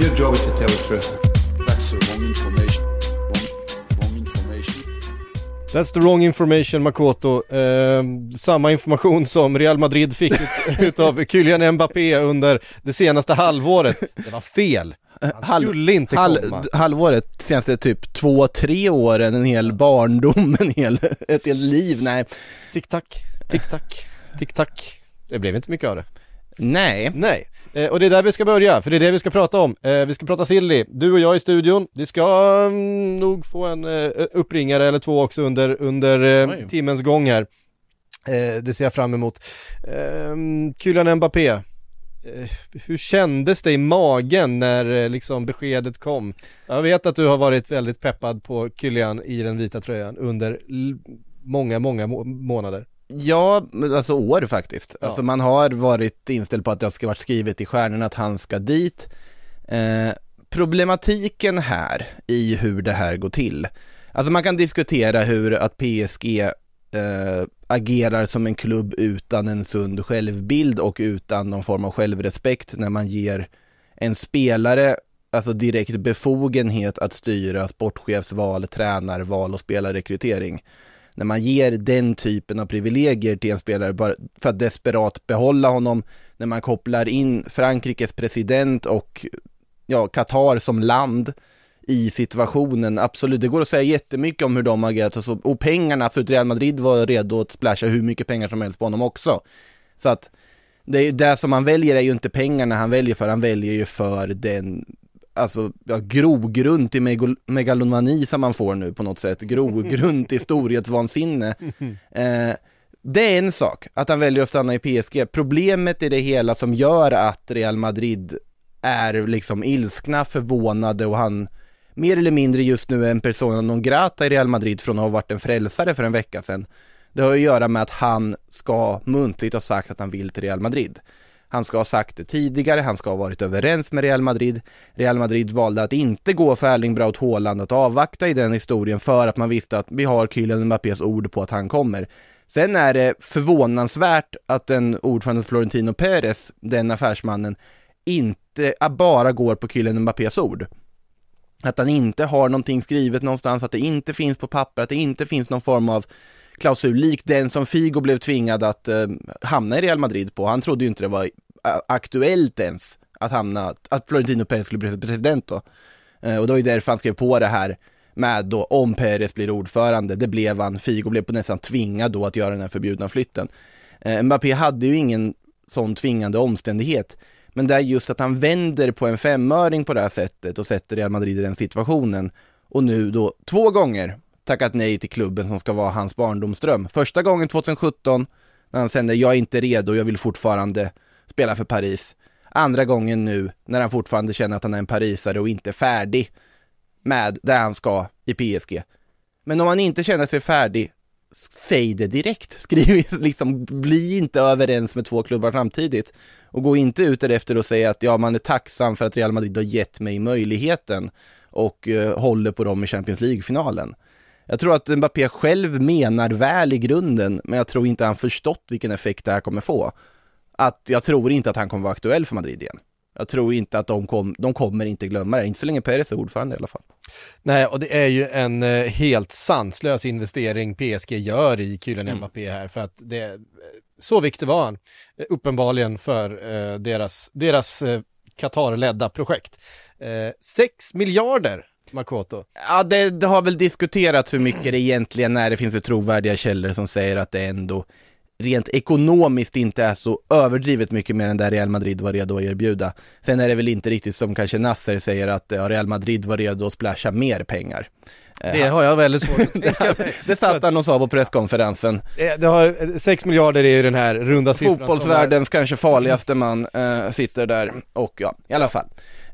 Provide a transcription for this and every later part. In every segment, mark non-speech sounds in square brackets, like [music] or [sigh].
Your job is to tell the truth. That's the wrong information. Wrong, wrong information. That's the wrong information Makoto. Eh, samma information som Real Madrid fick ut, [laughs] utav Kylian Mbappé under det senaste halvåret. Det var fel. Han skulle inte komma. halvåret, senaste typ två, tre åren, en hel barndom, [laughs] en hel, ett helt liv, nej. Tick-tack, tick-tack, tick-tack. Det blev inte mycket av det. Nej. Nej, eh, och det är där vi ska börja, för det är det vi ska prata om. Eh, vi ska prata silly, du och jag i studion. Vi ska mm, nog få en eh, uppringare eller två också under, under eh, timmens gång här. Eh, det ser jag fram emot. Eh, Kylian Mbappé, eh, hur kändes det i magen när liksom beskedet kom? Jag vet att du har varit väldigt peppad på Kylian i den vita tröjan under många, många må- månader. Ja, alltså år faktiskt. Ja. Alltså man har varit inställd på att det ska varit skrivet i stjärnorna att han ska dit. Eh, problematiken här i hur det här går till. Alltså man kan diskutera hur att PSG eh, agerar som en klubb utan en sund självbild och utan någon form av självrespekt när man ger en spelare alltså direkt befogenhet att styra sportchefsval, tränarval och spelarrekrytering när man ger den typen av privilegier till en spelare bara för att desperat behålla honom, när man kopplar in Frankrikes president och ja, Qatar som land i situationen, absolut, det går att säga jättemycket om hur de har agerat och, så, och pengarna, absolut, Real Madrid var redo att splasha hur mycket pengar som helst på honom också. Så att det, är- det som han väljer är ju inte pengarna han väljer för, han väljer ju för den alltså, ja, grogrund till megalomani som man får nu på något sätt, grogrund till storhetsvansinne. [laughs] Eh, det är en sak, att han väljer att stanna i PSG. Problemet i det hela som gör att Real Madrid är liksom ilskna, förvånade och han mer eller mindre just nu är en persona non grata i Real Madrid från att ha varit en frälsare för en vecka sedan. Det har att göra med att han ska muntligt ha sagt att han vill till Real Madrid. Han ska ha sagt det tidigare, han ska ha varit överens med Real Madrid. Real Madrid valde att inte gå för Erling Braut Haaland, att avvakta i den historien för att man visste att vi har Kylian Mbappés ord på att han kommer. Sen är det förvånansvärt att den ordförande Florentino Perez, den affärsmannen, inte bara går på Kylian Mbappés ord. Att han inte har någonting skrivet någonstans, att det inte finns på papper, att det inte finns någon form av klausul lik den som Figo blev tvingad att eh, hamna i Real Madrid på. Han trodde ju inte det var eh, aktuellt ens att hamna, att Florentino Perez skulle bli president då. Eh, och det var ju därför han skrev på det här med då om Perez blir ordförande. Det blev han, Figo blev på nästan tvingad då att göra den här förbjudna flytten. Eh, Mbappé hade ju ingen sån tvingande omständighet. Men det är just att han vänder på en femöring på det här sättet och sätter Real Madrid i den situationen. Och nu då två gånger tackat nej till klubben som ska vara hans barndomsdröm. Första gången 2017 när han sände jag är inte redo, jag vill fortfarande spela för Paris. Andra gången nu när han fortfarande känner att han är en parisare och inte färdig med där han ska i PSG. Men om han inte känner sig färdig, säg det direkt. [laughs] Skriv liksom, bli inte överens med två klubbar samtidigt. Och gå inte ut därefter och säga att ja, man är tacksam för att Real Madrid har gett mig möjligheten och eh, håller på dem i Champions League-finalen. Jag tror att Mbappé själv menar väl i grunden, men jag tror inte han förstått vilken effekt det här kommer få. Att jag tror inte att han kommer vara aktuell för Madrid igen. Jag tror inte att de, kom, de kommer inte glömma det, inte så länge Perez är ordförande i alla fall. Nej, och det är ju en eh, helt sanslös investering PSG gör i Kylian Mm. Mbappé här, för att det, så viktig var han, eh, uppenbarligen för eh, deras, deras eh, Qatar-ledda projekt. Eh, 6 miljarder, Makoto. Ja, det, det har väl diskuterats hur mycket det egentligen är. Det finns ju trovärdiga källor som säger att det ändå rent ekonomiskt inte är så överdrivet mycket mer än där Real Madrid var redo att erbjuda. Sen är det väl inte riktigt som kanske Nasser säger att ja, Real Madrid var redo att splasha mer pengar. Det har jag väldigt svårt att [laughs] tänka mig. det satt han och sa på presskonferensen. Eh, Det har, 6 miljarder är ju den här runda siffran. Fotbollsvärldens kanske farligaste man eh, sitter där och ja, i alla fall.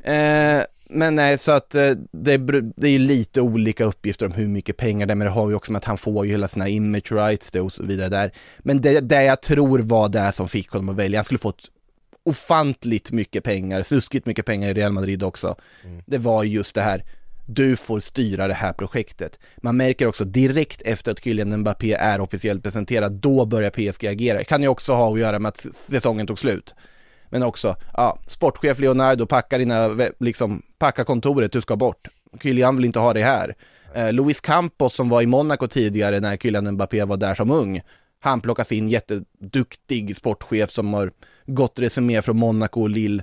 Eh, men nej, så att eh, det, br- det är lite olika uppgifter om hur mycket pengar det är, men det har ju också med att han får ju hela sina image rights och så vidare där. Men det, det jag tror var det som fick honom att välja, han skulle fått ofantligt mycket pengar, sluskigt mycket pengar i Real Madrid också. Det var just det här, du får styra det här projektet. Man märker också direkt efter att Kylian Mbappé är officiellt presenterad, då börjar PSG agera. Det kan ju också ha att göra med att säsongen tog slut. Men också, ja, sportchef Leonardo, packa dina, liksom, packa kontoret, du ska bort. Kylian vill inte ha dig här. Eh, Luis Campos som var i Monaco tidigare när Kylian Mbappé var där som ung, han plockas in jätteduktig sportchef som har gott resumé från Monaco och Lille.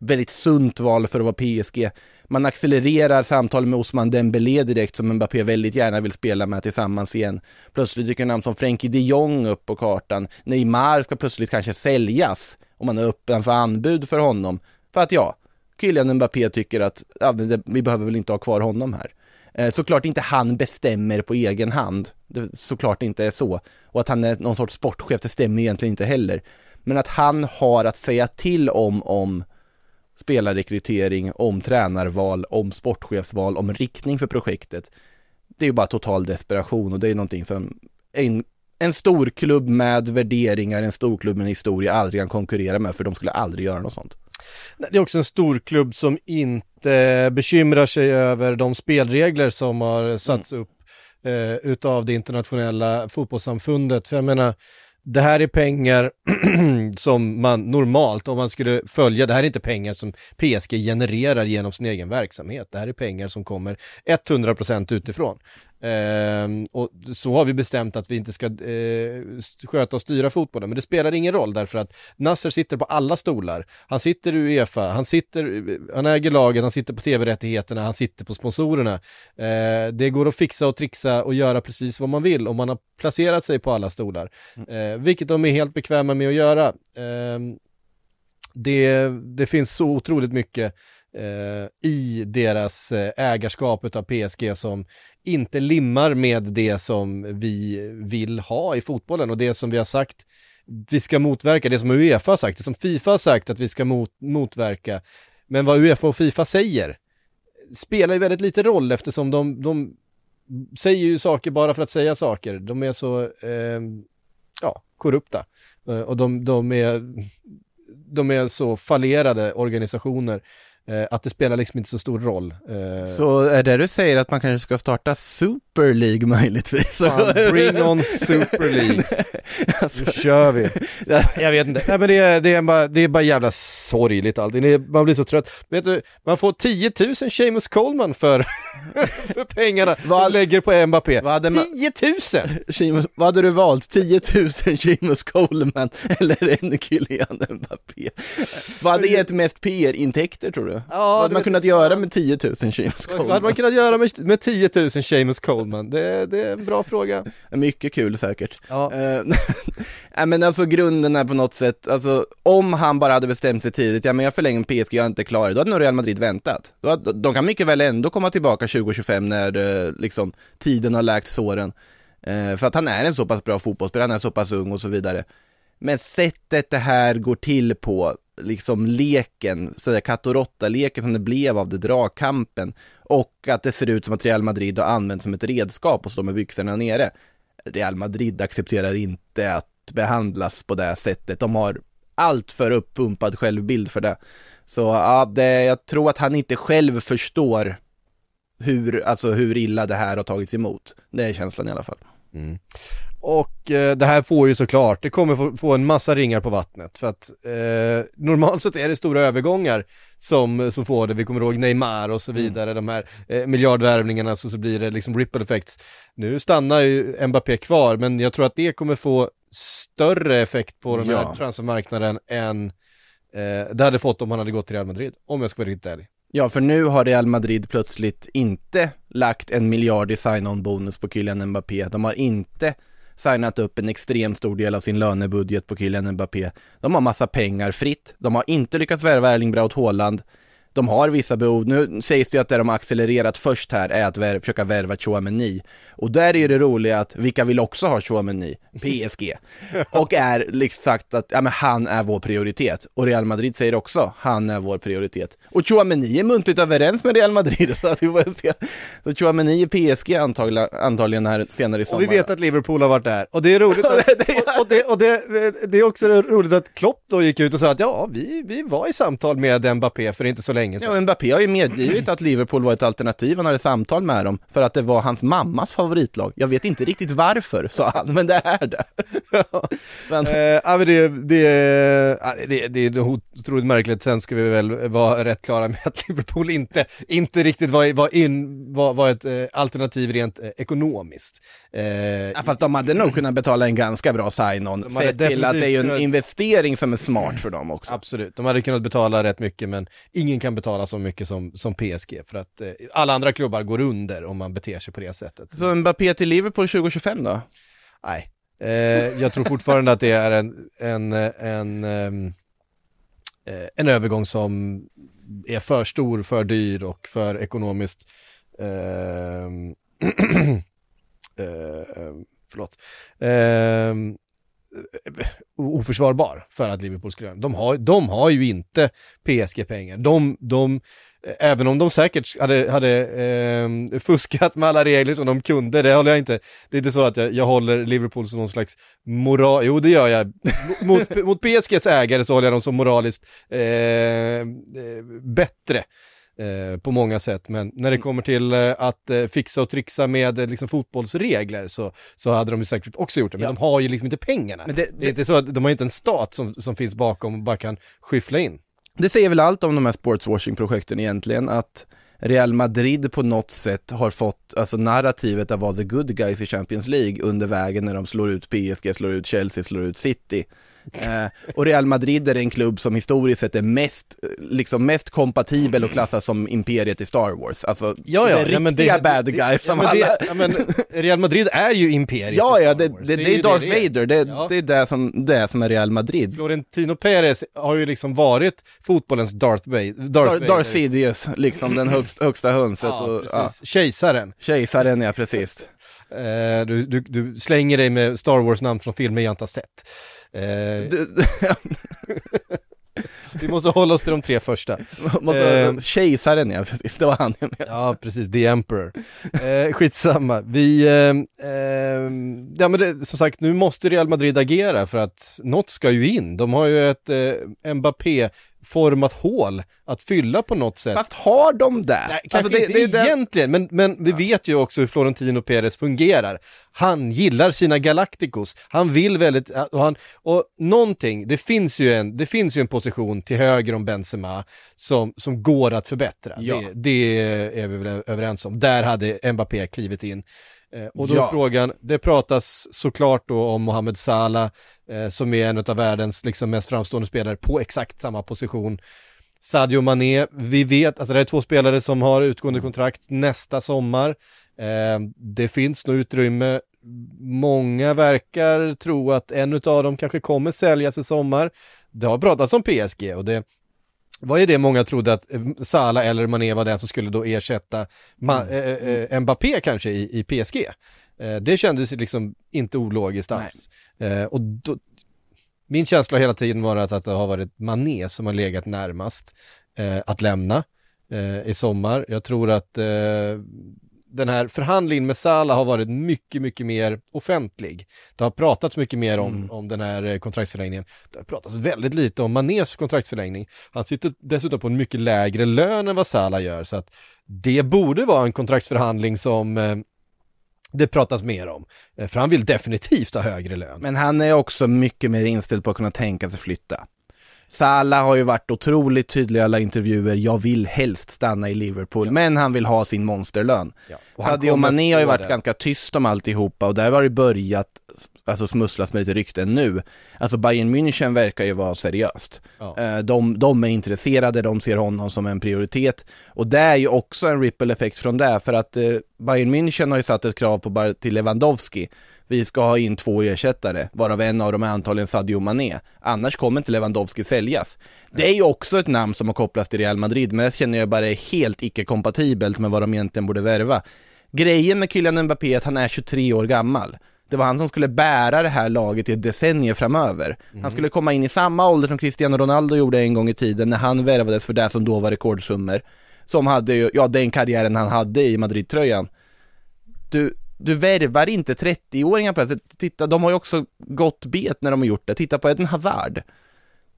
Väldigt sunt val för att vara PSG. Man accelererar samtal med Osman Dembélé direkt som Mbappé väldigt gärna vill spela med tillsammans igen. Plötsligt dyker namn som Frenkie de Jong upp på kartan. Neymar ska plötsligt kanske säljas om man är öppen för anbud för honom. För att ja, Kylian Mbappé tycker att ja, vi behöver väl inte ha kvar honom här. Eh, såklart inte han bestämmer på egen hand, det såklart inte är så. Och att han är någon sorts sportchef, det stämmer egentligen inte heller. Men att han har att säga till om, om spelarrekrytering, om tränarval, om sportchefsval, om riktning för projektet. Det är ju bara total desperation och det är någonting som en, en stor klubb med värderingar, en stor klubb med en historia aldrig kan konkurrera med för de skulle aldrig göra något sånt. Det är också en stor klubb som inte bekymrar sig över de spelregler som har satts upp eh, utav det internationella fotbollssamfundet. För jag menar, det här är pengar [clears throat] som man normalt, om man skulle följa, det här är inte pengar som PSG genererar genom sin egen verksamhet. Det här är pengar som kommer 100% utifrån. Ehm, och så har vi bestämt att vi inte ska eh, sköta och styra fotbollen, men det spelar ingen roll därför att Nasser sitter på alla stolar. Han sitter i Uefa, han, sitter, han äger laget, han sitter på tv-rättigheterna, han sitter på sponsorerna. Eh, det går att fixa och trixa och göra precis vad man vill om man har placerat sig på alla stolar. Eh, vilket de är helt bekväma med att göra. Ehm, det, det finns så otroligt mycket eh, i deras eh, ägarskap av PSG som inte limmar med det som vi vill ha i fotbollen och det som vi har sagt vi ska motverka, det som Uefa har sagt, det som Fifa har sagt att vi ska mot, motverka. Men vad Uefa och Fifa säger spelar ju väldigt lite roll eftersom de, de säger ju saker bara för att säga saker. De är så, eh, ja, korrupta. Eh, och de, de, är, de är så fallerade organisationer eh, att det spelar liksom inte så stor roll. Eh, Så är det du säger att man kanske ska starta Super League möjligtvis? Fan, bring on Super League. [laughs] alltså, Nu kör vi. Jag vet inte. Nej, men det, är, det, är bara, det är bara jävla sorgligt allting. Man blir så trött. Vet du, man får 10 000 Seamus Coleman för, [laughs] för pengarna Vad- man lägger på Mbappé. vad hade man- 10 000! Seamus, vad hade du valt? 10 000 Seamus Coleman eller en Kylian Mbappé? Vad hade gett mest PR-intäkter tror du? Vad hade man kunnat göra med 10 000 Seamus Vad hade man Coleman? kunnat göra med, med 10 000 Seamus Coleman? Det, det är en bra fråga. Mycket kul säkert. Ja. Eh, [laughs] Nej men alltså grunden är på något sätt, alltså om han bara hade bestämt sig tidigt, ja men jag förlänger med PSG, jag är inte klar, då hade nog Real Madrid väntat. Då hade, de kan mycket väl ändå komma tillbaka 2025 när eh, liksom tiden har läkt såren. Eh, för att han är en så pass bra fotbollsspelare, han är så pass ung och så vidare. Men sättet det här går till på, liksom leken, sådär katt och råtta-leken som det blev av det, dragkampen, och att det ser ut som att Real Madrid har använt som ett redskap och står med byxorna nere. Real Madrid accepterar inte att behandlas på det sättet. De har allt för uppumpad självbild för det. Så ja, det, jag tror att han inte själv förstår hur, alltså hur illa det här har tagits emot. Det är känslan i alla fall. Mm. Och eh, det här får ju såklart, det kommer få, få en massa ringar på vattnet. För att eh, normalt sett är det stora övergångar som, som får det. Vi kommer ihåg Neymar och så vidare, de här eh, miljardvärvningarna, så, så blir det liksom ripple effects. Nu stannar ju Mbappé kvar, men jag tror att det kommer få större effekt på den här Ja. transfermarknaden än eh, det hade fått om han hade gått till Real Madrid, om jag ska vara riktigt ärlig. Ja, för nu har Real Madrid plötsligt inte lagt en miljard i sign-on bonus på Kylian Mbappé. De har inte signat upp en extremt stor del av sin lönebudget på killen Mbappé. De har massa pengar fritt. De har inte lyckats värva Erling Braut Haaland. De har vissa behov, nu sägs det ju att det de har accelererat först här är att vär, försöka värva Chouameni. Och där är ju det roliga att vilka vill också ha Chouameni? PSG. [laughs] och är liksom sagt att ja, men han är vår prioritet. Och Real Madrid säger också han är vår prioritet. Och Chouameni är muntligt överens med Real Madrid [laughs] så att vi får se. Så Chouameni är PSG antagligen, antagligen här senare i Och sommar. vi vet att Liverpool har varit där. Och det är roligt [laughs] att, och, och, det, och det, det är också roligt att Klopp då gick ut och sa att ja, vi, vi var i samtal med Mbappé för inte så länge Ja, sedan. och Mbappé har ju medgivit att Liverpool var ett alternativ, han hade samtal med dem, för att det var hans mammas favoritlag. Jag vet inte riktigt varför, sa han, men det är det. [laughs] men, Eh, ja, men det, det, ja, det, det är otroligt märkligt, sen ska vi väl vara rätt klara med att Liverpool inte, inte riktigt var, var, in, var, var ett eh, alternativ rent eh, ekonomiskt. Eh, ja, fast de hade nog kunnat betala en ganska bra sign-on, sett till att det är ju en investering som är smart för dem också. Absolut, de hade kunnat betala rätt mycket men ingen kan betala så mycket som, som PSG för att eh, alla andra klubbar går under om man beter sig på det sättet. Så Mbappé till Liverpool 2025 då? Nej, eh, jag tror fortfarande att det är en, en, en, ehm, eh, en övergång som är för stor, för dyr och för ekonomiskt ehm, [clears throat] eh, förlåt, ehm, Eh, oförsvarbar för att Liverpool skulle göra det. de har, de har ju inte PSG-pengar. De, de, eh, även om de säkert hade, hade eh, fuskat med alla regler som de kunde, det håller jag inte, det är inte så att jag, jag håller Liverpool som någon slags moral, jo det gör jag. [laughs] Mot, mot PSGs ägare så håller jag dem som moraliskt eh, eh, bättre. Eh, på många sätt, men när det kommer till eh, att eh, fixa och trixa med liksom, fotbollsregler så, så hade de ju säkert också gjort det, men Ja. de har ju liksom inte pengarna. Men det, det- är inte så att de har inte en stat som, som finns bakom och bara kan skyffla in. Det säger väl allt om de här sportswashing-projekten egentligen, att Real Madrid på något sätt har fått, alltså narrativet att vara the good guys i Champions League under vägen när de slår ut PSG, slår ut Chelsea, slår ut City. Eh, och Real Madrid är en klubb som historiskt sett är mest, eh, liksom mest kompatibel och klassas som imperiet i Star Wars. Alltså, Ja, ja, det ja, men riktiga det- bad det- guys ja, alla... det, ja, men Real Madrid är ju imperiet Ja, ja, det, det, ju är Darth är. Vader, det, Ja. det är det som, det som är Real Madrid. Florentino Perez har ju liksom varit fotbollens Darth Vader. Darth Dar- Vader. Darth Sidious, liksom den högst, högsta hönset. Ja, och, ja. Kejsaren. Kejsaren, ja precis. Eh, du, du, du slänger dig med Star Wars-namn från filmer jag inte har sett. Eh, Du, [laughs] vi måste hålla oss till de tre första. [laughs] måste, Eh. kejsaren ja, [laughs] det var han jag menade. Ja, precis, The Emperor. Eh, skitsamma, vi, eh, eh, ja men det, som sagt, nu måste Real Madrid agera för att något ska ju in. De har ju ett eh, Mbappé-format hål att fylla på något sätt. Fast har de det? Nej, kanske Alltså, det, inte det, egentligen, men, men vi vet ju också hur Florentino Perez fungerar. Han gillar sina Galacticos, han vill väldigt, och, han, och någonting, det finns ju en, det finns ju en position till höger om Benzema som, som går att förbättra. Ja. Det, det är vi väl överens om. Där hade Mbappé klivit in. Eh, och då Ja. är frågan, det pratas såklart då om Mohamed Salah, eh, som är en av världens liksom, mest framstående spelare på exakt samma position. Sadio Mané, vi vet, alltså det är två spelare som har utgående kontrakt nästa sommar. Eh, det finns nog utrymme. Många verkar tro att en av dem kanske kommer säljas i sommar. Det har pratats om PSG och det var ju det många trodde att eh, Salah eller Mané var den som skulle då ersätta Ma- eh, eh, Mbappé kanske i, i PSG. Eh, det kändes liksom inte ologiskt alls. Eh, och då, min känsla hela tiden varit att det har varit Mané som har legat närmast att lämna i sommar. Jag tror att den här förhandlingen med Salah har varit mycket, mycket mer offentlig. Det har pratats mycket mer om, om den här eh, kontraktsförlängningen. Det har pratats väldigt lite om Manés kontraktsförlängning. Han sitter dessutom på en mycket lägre lön än vad Salah gör, så att det borde vara en kontraktsförhandling som eh, det pratas mer om. Eh, För han vill definitivt ha högre lön. men han är också mycket mer inställd på att kunna tänka sig flytta. Salah har ju varit otroligt tydlig i alla intervjuer, jag vill helst stanna i Liverpool, men han vill ha sin monsterlön. Ja. Och Sadio Mané har ju varit det. ganska tyst om alltihopa och där har det börjat alltså smusslas med lite rykten nu. Alltså Bayern München verkar ju vara seriöst. Ja. Eh, De, de är intresserade, de ser honom som en prioritet. Och det är ju också en ripple effekt från det, för att eh, Bayern München har ju satt ett krav på till Lewandowski vi ska ha in två ersättare, varav en av dem är antagligen Sadio Mané. Annars kommer inte Lewandowski säljas. Det är ju också ett namn som har kopplats till Real Madrid, men det känner jag bara är helt icke-kompatibelt med vad de egentligen borde värva. Grejen med Kylian Mbappé är att han är 23 år gammal. Det var han som skulle bära det här laget i decennier framöver. Han skulle komma in i samma ålder som Cristiano Ronaldo gjorde en gång i tiden när han värvades för det som då var rekordsummor. Som hade ju, ja den karriären han hade i Madrid-tröjan. Du, du värvar inte 30-åringar plötsligt. Titta, de har ju också gått bet när de har gjort det. Titta på Eden Hazard.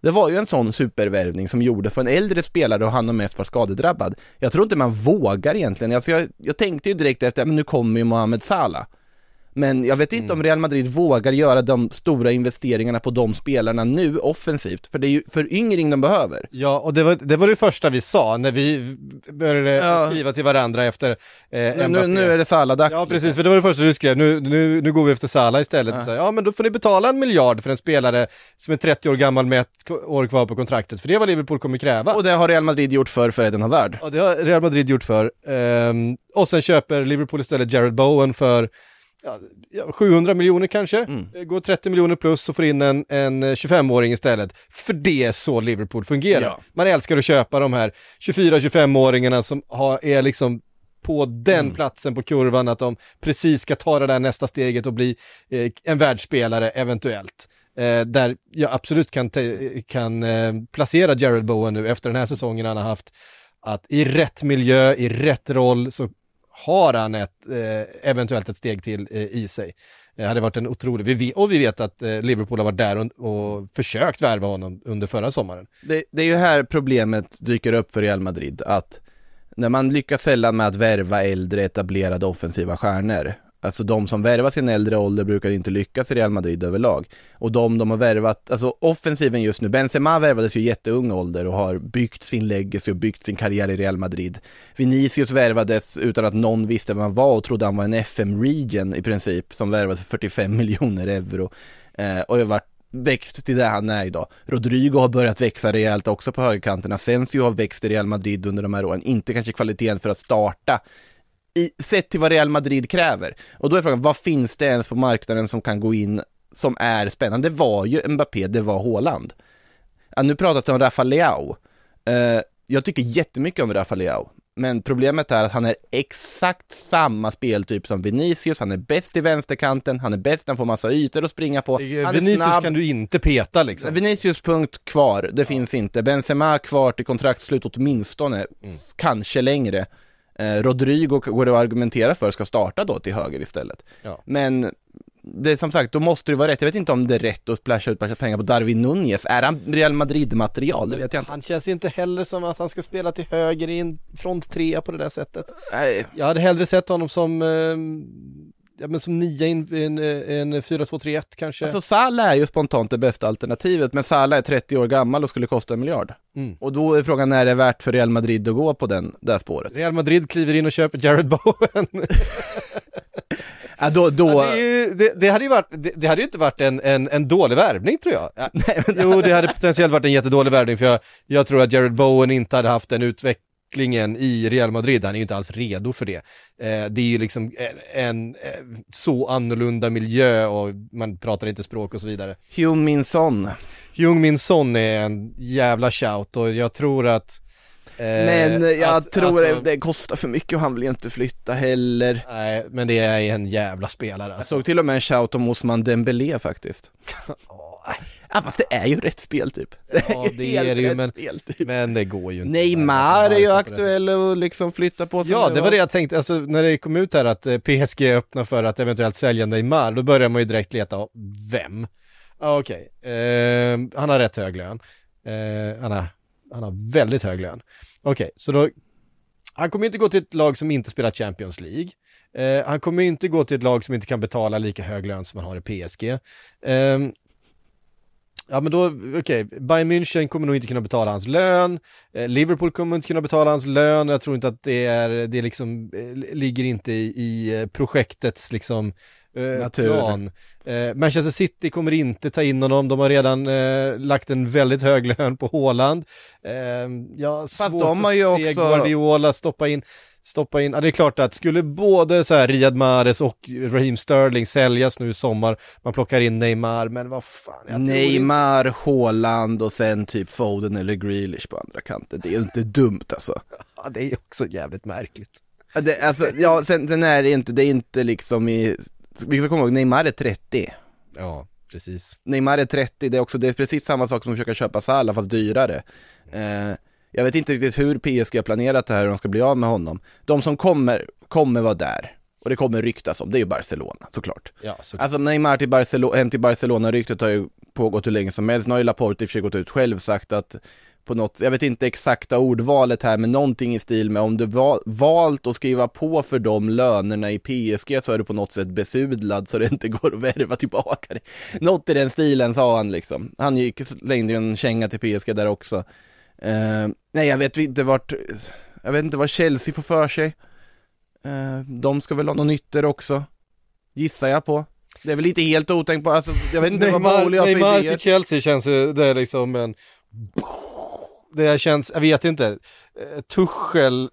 Det var ju en sån supervärvning som gjordes för en äldre spelare och han har mest varit skadedrabbad. Jag tror inte man vågar egentligen. Alltså jag, jag tänkte ju direkt efter, men nu kommer ju Mohamed Salah. Men jag vet inte om Real Madrid vågar göra de stora investeringarna på de spelarna nu offensivt, för det är ju föryngring de behöver. Ja, och det var, det var det första vi sa när vi började Ja. skriva till varandra efter eh, Nu, nu, är det Salah-dags. Ja precis, för det var det första du skrev, nu, nu, nu går vi efter Salah istället. Ja. Så, ja men då får ni betala en miljard för en spelare som är 30 år gammal med ett år kvar på kontraktet, för det är vad Liverpool kommer kräva. Och det har Real Madrid gjort för för Eden Hazard. Ja det har Real Madrid gjort för. Ehm, och sen köper Liverpool istället Jared Bowen för ja, ja, 700 miljoner kanske, Mm. Eh, går 30 miljoner plus och får in en, en eh, 25-åring istället. För det är så Liverpool fungerar. Ja. Man älskar att köpa de här 24-25-åringarna som har, är liksom på den Mm. platsen på kurvan att de precis ska ta det där nästa steget och bli eh, en världsspelare eventuellt. Eh, där jag absolut kan, kan eh, placera Jared Bowen nu efter den här säsongen han har haft. Att i rätt miljö, i rätt roll så har han ett, eh, eventuellt ett steg till eh, i sig. Det hade varit en otrolig, vi och vi vet att eh, Liverpool har varit där och, och försökt värva honom under förra sommaren. Det, det är ju här problemet dyker upp för Real Madrid, att när man lyckas sällan med att värva äldre etablerade offensiva stjärnor, alltså de som värvar sin äldre ålder brukar inte lyckas i Real Madrid överlag. Och de de har värvat, alltså offensiven just nu, Benzema värvades ju i jätteung ålder och har byggt sin legacy och byggt sin karriär i Real Madrid. Vinicius värvades utan att någon visste vem han var och trodde han var en FM-region i princip, som värvades för 45 [laughs] miljoner euro. Eh, och har varit växt till det han är idag. Rodrigo har börjat växa rejält också på högerkanten. Asensio har växt i Real Madrid under de här åren. Inte kanske kvaliteten för att starta i, sett till vad Real Madrid kräver. Och då är frågan, vad finns det ens på marknaden som kan gå in som är spännande? Det var ju Mbappé, det var Haaland. Ja, nu pratat om Rafa Leao. Eh, jag tycker jättemycket om Rafa Leao. Men problemet är att han är exakt samma speltyp som Vinicius, han är bäst i vänsterkanten, han är bäst han får massa ytor att springa på. Han Vinicius kan du inte peta liksom. Vinicius punkt kvar, det finns inte. Benzema kvar till kontraktslut åtminstone, s- kanske längre. Eh, Rodrigo går det att argumentera för ska starta då till höger istället. Ja. Men det är som sagt, då måste det vara rätt. Jag vet inte om det är rätt att splasha ut massa pengar på Darwin Nunez. Är han Real Madrid-material? Det vet jag inte. Han känns inte heller som att han ska spela till höger i en front trea på det där sättet. Nej, Jag hade hellre sett honom som, eh, ja men som nia i en, en, en 4-2-3-1 kanske. Alltså Salah är ju spontant det bästa alternativet, men Salah är 30 år gammal och skulle kosta en miljard. Mm. Och då är frågan, när är det värt för Real Madrid att gå på den, det här spåret? Real Madrid kliver in och köper Jared Bowen. [laughs] Ja, då, då... Ja, det, är ju, det, det hade ju varit, det, det hade ju inte varit en, en, en dålig värvning tror jag. [laughs] Ja, jo, det hade potentiellt varit en jättedålig värvning för jag, jag tror att Jared Bowen inte hade haft den utvecklingen i Real Madrid, han är ju inte alls redo för det. Eh, det är ju liksom en, en eh, så annorlunda miljö och man pratar inte språk och så vidare. Hugh Min-Son. Jung Min Son är en jävla shout och jag tror att eh, Men jag att- tror alltså- det, kostar för mycket och han vill ju inte flytta heller. Nej, men det är en jävla spelare Jag alltså. såg till och med en shout om Osman Dembélé faktiskt. [laughs] Ja fast det är ju rätt spel typ. Ja, det [laughs] är det ju, men, spel, typ. men det går ju inte. Neymar är ju aktuell och liksom flytta på sig. Ja, det var det jag tänkte, alltså när det kom ut här att eh, PSG öppnar för att eventuellt sälja Neymar, då börjar man ju direkt leta, vem? Ja, okej, eh, han har rätt hög lön. Eh, han, har, han har väldigt hög lön. Okej, så då, han kommer inte gå till ett lag som inte spelar Champions League. Eh, han kommer inte gå till ett lag som inte kan betala lika hög lön som han har i PSG. Eh, Ja men då, okej, Bayern München kommer nog inte kunna betala hans lön, eh, Liverpool kommer inte kunna betala hans lön, jag tror inte att det är, det liksom, eh, ligger inte i, i eh, projektets liksom eh, plan. Eh, Manchester City kommer inte ta in honom, de har redan eh, lagt en väldigt hög [laughs] lön på Haaland. Eh, ja, svårt de har ju att se också- Guardiola stoppa in stoppa in, ja det är klart att skulle både så här Riyad Mahrez och Raheem Sterling säljas nu i sommar, man plockar in Neymar, men vad fan. jag tror inte- Neymar, Haaland och sen typ Foden eller Grealish på andra kanten. Det är ju inte dumt alltså. [laughs] Ja, det är också jävligt märkligt. Det, alltså, ja, sen, sen är inte, det är inte liksom i, vi ska komma ihåg, Neymar är 30. Ja, precis. Neymar är 30, det är också, det är precis samma sak som att försöka köpa Salah fast dyrare. Eh, jag vet inte riktigt hur PSG har planerat det här, hur de ska bli av med honom. De som kommer, kommer vara där. Och det kommer ryktas om, det är ju Barcelona såklart. Ja, så Alltså Neymar till Barcelona, hem till Barcelona-ryktet har ju pågått hur länge som helst. Nu har ju Laporte i och för sig gått ut själv sagt att på något, jag vet inte exakta ordvalet här, men någonting i stil med om du va, valt att skriva på för de lönerna i PSG så är du på något sätt besudlad så det inte går att värva tillbaka det. Något i den stilen sa han liksom. Han gick, slängde ju en känga till PSG där också. Eh, nej, jag vet inte vart, jag vet inte vad Chelsea får för sig. Eh, de ska väl ha något nytt där också, gissar jag på. Det är väl inte helt otänkt på, alltså jag vet inte vad Neymar, Pauli har för Neymar idéer. till Chelsea känns det är liksom en... Det känns, jag vet inte, eh, Tuchel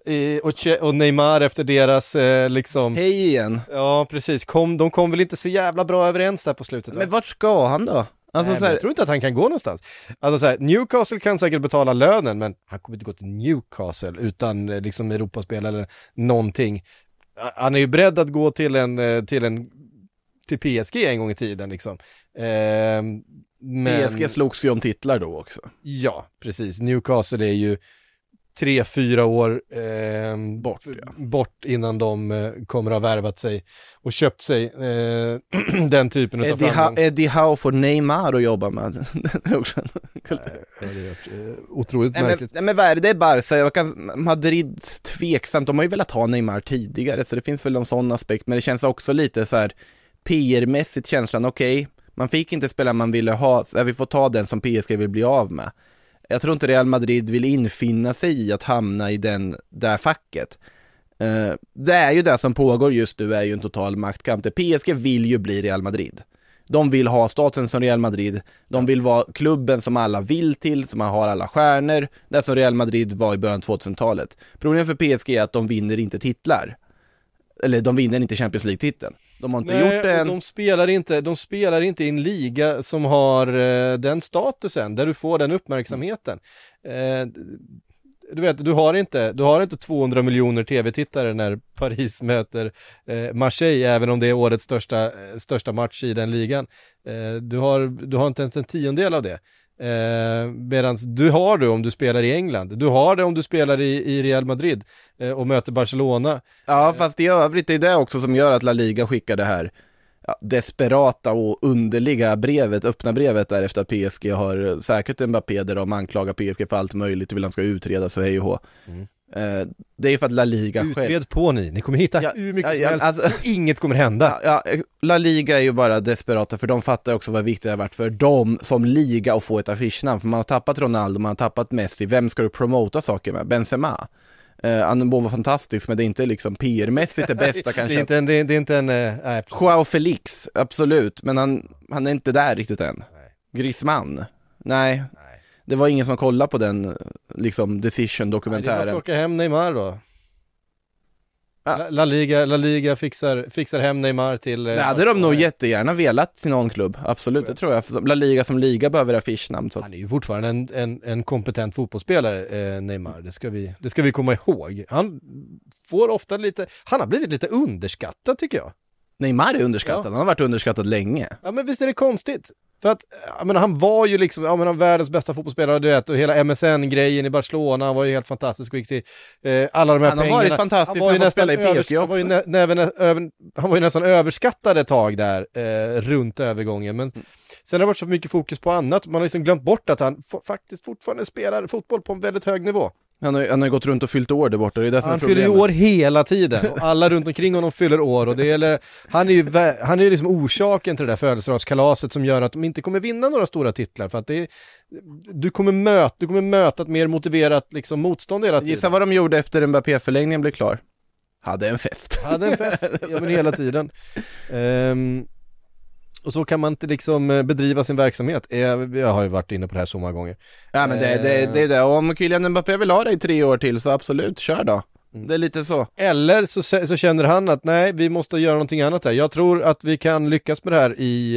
och, Neymar efter deras eh, liksom... Hej igen. Ja, precis. Kom, de kom väl inte så jävla bra överens där på slutet va? Men vart ska han då? Alltså Nej, här, jag tror inte att han kan gå någonstans. Alltså så här, Newcastle kan säkert betala lönen, men han kommer inte gå till Newcastle utan eh, liksom Europaspel eller någonting. Han är ju beredd att gå till en, eh, till en, till PSG en gång i tiden liksom. Ehm, men, PSG slogs ju om titlar då också. Ja, precis. Newcastle är ju tre, fyra år ehm, Bort, ja. bort innan de eh, kommer att ha värvat sig och köpt sig eh, [clears throat] den typen av Eddie, framgång. Eddie Howe får Neymar att jobba med. [laughs] också en. Ja, det är eh, otroligt Nej men, märkligt. nej men vad är det? Det är Barca, jag kan, Madrid tveksamt, de har ju velat ha Neymar tidigare så det finns väl någon sån aspekt, men det känns också lite så här PR-mässigt känslan, okej, man fick inte spela man ville ha, så vi får ta den som PSG vill bli av med. Jag tror inte Real Madrid vill infinna sig i att hamna i den där facket. Eh, det är ju det som pågår just nu, är ju en total maktkamp. PSG vill ju bli Real Madrid. De vill ha staten som Real Madrid, de vill vara klubben som alla vill till, som har alla stjärnor, det som Real Madrid var i början av 2000-talet. Problemet för PSG är att de vinner inte titlar. Eller de vinner inte Champions League-titeln. De har inte Nej, gjort och en... de spelar inte, de spelar inte i en liga som har eh, den statusen, där du får den uppmärksamheten. Eh, du vet, du har inte, du har inte 200 miljoner tv-tittare när Paris möter eh, Marseille, även om det är årets största, eh, största match i den ligan. Eh, du, har, du har inte ens en tiondel av det. Eh, Medan du har det om du spelar i England, du har det om du spelar i, i Real Madrid eh, och möter Barcelona. Ja, fast i övrigt är det också som gör att La Liga skickar det här ja, desperata och underliga brevet, öppna brevet där efter att PSG har säkert Mbappé där de anklagar PSG för allt möjligt och vill han ska utredas och hej och hå. Eh, det är ju för att La Liga själv... Utred på ni, ni kommer hitta Ja, hur mycket ja, som ja, helst alltså- inget kommer hända. Ja, ja, La Liga är ju bara desperata för de fattar också vad viktigt det har varit för dem som liga att få ett affischnamn. För man har tappat Ronaldo, man har tappat Messi, vem ska du promota saker med? Benzema? Eh, han var fantastisk men det är inte liksom PR-mässigt det [laughs] bästa Det kanske. är inte en, det är, det är inte en, eh, nej. Joao Felix, absolut, men han, han är inte där riktigt än. Griezmann, nej. Det var ingen som kollade på den, eh, liksom, Nej, det är decision-dokumentären. att plocka hem Neymar då. Ja. La, La, Liga, La Liga fixar, fixar hem Neymar till... eh, Det hade de nog Barcelona. jättegärna velat till någon klubb, absolut, det tror jag. La Liga som liga behöver affischnamn. Så Han är ju fortfarande en, en, en kompetent fotbollsspelare, eh, Neymar. Det ska, vi, det ska vi komma ihåg. Han får ofta lite, han har blivit lite underskattad tycker jag. Neymar är underskattad, Ja. han har varit underskattad länge. Ja men visst är det konstigt? För att, jag menar, han var ju liksom, ja men han världens bästa fotbollsspelare, du vet, och hela MSN-grejen i Barcelona, han var ju helt fantastisk och gick till eh, alla de här Han har pengarna. varit fantastisk han var ju han nästan i PSG han var ju, nä, näven, över, han var ju nästan överskattad ett tag där, eh, runt övergången. Men sen har det varit så mycket fokus på annat, man har liksom glömt bort att han faktiskt fortfarande spelar fotboll på en väldigt hög nivå. Han har, han har gått runt och fyllt år där borta, det är är Han fyller ju år hela tiden och alla runt omkring honom fyller år och det är, han är ju, han är liksom orsaken till det där födelsedagskalaset som gör att de inte kommer vinna några stora titlar för att det är, du kommer möta, du kommer möta ett mer motiverat liksom motstånd hela tiden. Gissa vad de gjorde efter Mbappé-förlängningen blev klar? Hade en fest. Hade en fest, ja men hela tiden. [laughs] Ehm, och så kan man inte liksom eh, bedriva sin verksamhet. Eh, Jag har ju varit inne på det här så många gånger. Ja men det, det, det är det, och om Kylian Mbappé vill ha i tre år till så absolut, kör då. Det är lite så. Eller så, så känner han att nej, vi måste göra någonting annat här. Jag tror att vi kan lyckas med det här i,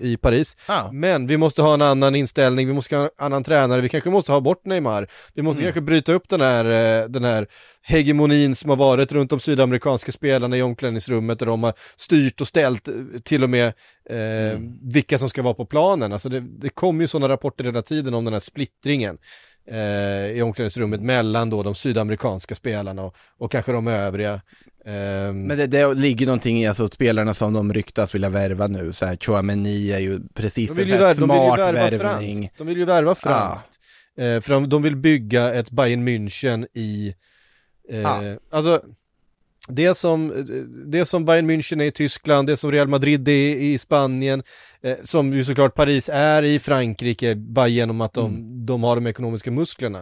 eh, i Paris. Ja. Men vi måste ha en annan inställning, vi måste ha en annan tränare, vi kanske måste ha bort Neymar. Vi måste kanske bryta upp den här, eh, den här hegemonin som har varit runt de sydamerikanska spelarna i omklädningsrummet där de har styrt och ställt eh, till och med eh, vilka som ska vara på planen. Alltså det, det kommer ju sådana rapporter hela tiden om den här splittringen eh, i omklädningsrummet mellan då de sydamerikanska spelarna och, och kanske de övriga. Ehm, Men det, det ligger någonting i alltså spelarna som de ryktas vilja värva nu, så här Chouameni är ju precis en ju, sån vär, här de vill ju smart värva värvning. franskt. De vill ju värva franskt. Eh, för de, de vill bygga ett Bayern München i, eh, Ja. alltså det som, det som Bayern München är i Tyskland, det som Real Madrid är i Spanien, eh, som ju såklart Paris är i Frankrike, bara genom att de, Mm. de har de ekonomiska musklerna.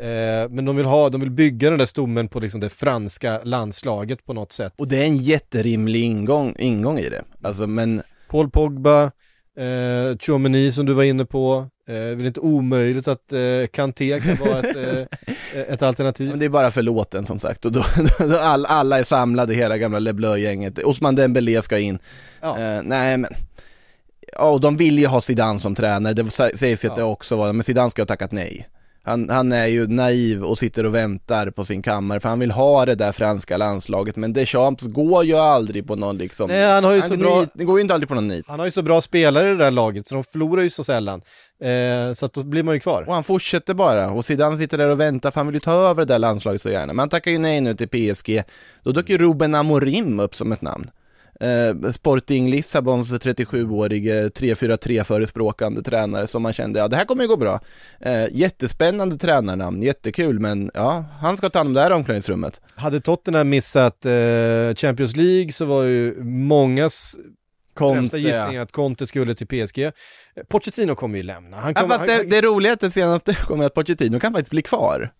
Eh, men de vill ha, de vill bygga den där stommen på liksom det franska landslaget på något sätt. Och det är en jätterimlig ingång, ingång i det. Alltså men, Paul Pogba, eh, Chouameni som du var inne på, eh, väl inte omöjligt att eh, Kanté kan vara ett, [laughs] eh, ett alternativ. men det är bara för låten som sagt. Och då, [laughs] då all, alla är samlade, hela gamla Le Bleu-gänget. Osman Dembélé ska in. Ja. Eh, nej men, ja, och de vill ju ha Zidane som tränare, det sä- sägs ju att det också var, men Zidane ska ha tackat nej. Han, han är ju naiv och sitter och väntar på sin kammare för han vill ha det där franska landslaget. Men Deschamps går ju aldrig på någon liksom Nej, han har ju så bra- nit, Det går ju inte aldrig på någon nit. Han har ju så bra spelare i det där laget så de förlorar ju så sällan. Eh, så att då blir man ju kvar. Och han fortsätter bara. Och Zidane sitter där och väntar för han vill ju ta över det där landslaget så gärna. Men han tackar ju nej nu till PSG Då dök ju Ruben Amorim upp som ett namn eh, Sporting Lissabons 37-årige 3-4-3 förespråkande tränare som man kände, ja det här kommer ju gå bra eh, Jättespännande tränarnamn, jättekul men ja, han ska ta hand om det här omklädningsrummet Hade Tottenham missat eh, Champions League så var ju mångas främsta Conte, gissning ja. att Conte skulle till PSG. Pochettino kommer ju lämna. Han Ja, kommer, fast det, han, det roliga är att det senaste [laughs] kommer att Pochettino kan faktiskt bli kvar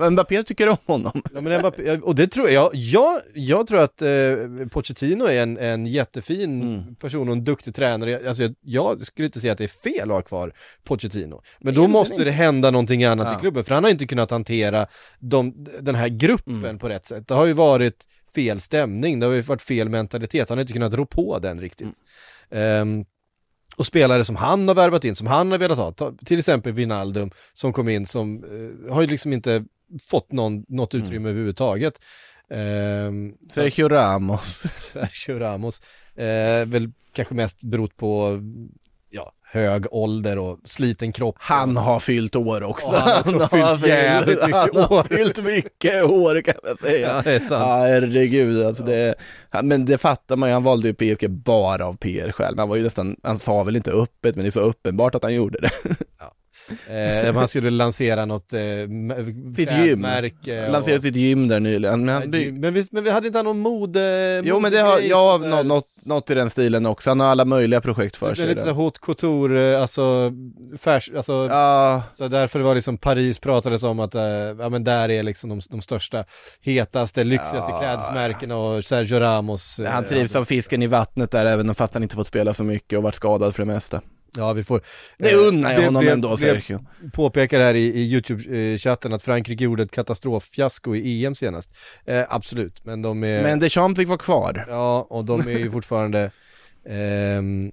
Mbappé tycker om honom Ja, men Mbappé, och det tror jag, jag, jag tror att eh, Pochettino är en, en jättefin Mm. person och en duktig tränare. Alltså, jag, jag skulle inte säga att det är fel att ha kvar Pochettino. Men då måste inte. det hända någonting annat Ja. i klubben, för han har inte kunnat hantera de, den här gruppen Mm. på rätt sätt. Det har ju varit fel stämning, det har ju varit fel mentalitet, han har inte kunnat rå på den riktigt. Mm. Ehm, och spelare som han har värvat in, som han har velat ha, ta, till exempel Wijnaldum som kom in som eh, har ju liksom inte fått någon, något Mm. utrymme överhuvudtaget. Um, Sergio Ramos [laughs] Sergio Ramos, eh, väl kanske mest berott på ja, hög ålder och sliten kropp. Han har fyllt år också. Ja, han har fyllt jävligt mycket han har år. [laughs] fyllt mycket år kan man säga. Ja, det är sant. Ja, herregud. Alltså det, han, men det fattar man ju, han valde ju PSG bara av PR själv. Han var ju nästan, han sa väl inte öppet, men det är så uppenbart att han gjorde det. Eh, han skulle lansera något eh, Sitt gym. märke lanserade sitt gym där nyligen. Men, han by- men, vi, men vi hade inte han någon mode... jo men det har, ja, så nå- något, något i den stilen också. Han har alla möjliga projekt för Det är sig. lite så där. här haute couture, eh, alltså, färs, alltså Ja, så därför var liksom Paris pratades om att, eh, ja men där är liksom de, de största, hetaste, lyxigaste Ja. klädesmärkena och Sergio Ramos. eh, han trivs alltså, som fisken i vattnet där, även fast han inte fått spela så mycket och varit skadad för det mesta. Ja vi får... Det eh, unnar jag honom ändå, Sergio. påpekar här i, i YouTube-chatten att Frankrike gjorde ett katastroffiasko i EM senast. Eh, absolut, men de är... Men Deschamps fick vara kvar. Ja, och de är ju fortfarande [laughs] ehm,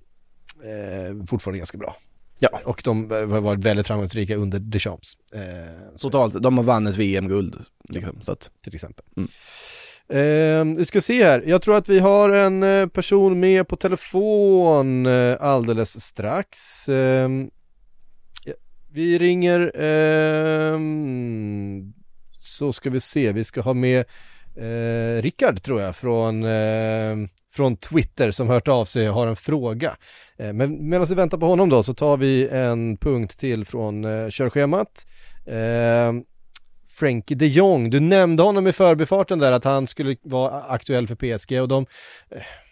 eh, fortfarande ganska bra. Ja. Och de eh, har varit väldigt framgångsrika under Deschamps. Eh, Totalt, de har vunnit VM-guld liksom, så att till exempel. Mm. Eh, vi ska se här, jag tror att vi har en eh, person med på telefon eh, alldeles strax. Eh, vi ringer, eh, så ska vi se, vi ska ha med eh, Rickard tror jag från, eh, från Twitter som hört av sig och har en fråga. Eh, men medan vi väntar på honom då så tar vi en punkt till från eh, körschemat. Ehm, Frankie de Jong, du nämnde honom i förbifarten där att han skulle vara aktuell för PSG och de,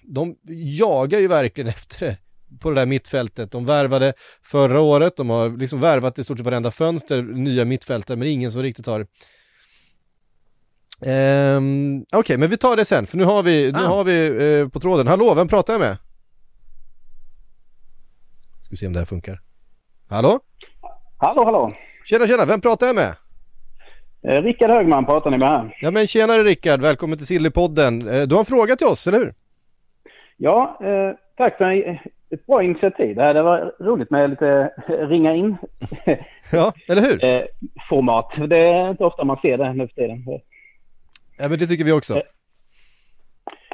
de jagar ju verkligen [laughs] efter det på det där mittfältet. De värvade förra året, de har liksom värvat i stort sett varenda fönster, nya mittfältare, men ingen som riktigt har Ehm, Okej, men vi tar det sen, för nu har vi, nu Ah. har vi eh, på tråden. Hallå, vem pratar jag med? Ska vi se om det här funkar. Hallå? Hallå, hallå. Tjena, tjena, vem pratar jag med? Eh, Rickard Högman pratar ni med här. Ja men tjenare Rickard, välkommen till Sillypodden. Eh, Du har en fråga till oss, eller hur? Ja, eh, tack för en- ett bra initiativ. Det, här, det var roligt med lite ringa in [laughs] Ja, eller hur? eh, format. Det är inte ofta man ser det nu för tiden. Ja men det tycker vi också.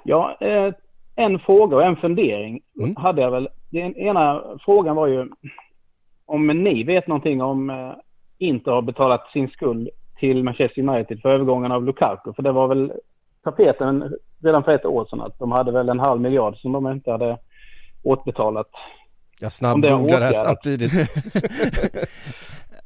Ja, eh, en fråga och en fundering Mm. hade jag väl. Den ena frågan var ju om ni vet någonting om eh, Inter har betalat sin skuld till Manchester United för övergången av Lukaku. För det var väl tapeten redan för ett år sedan att de hade väl en halv miljard som de inte hade återbetalat. Jag om det är snabbgooglar här samtidigt. [laughs]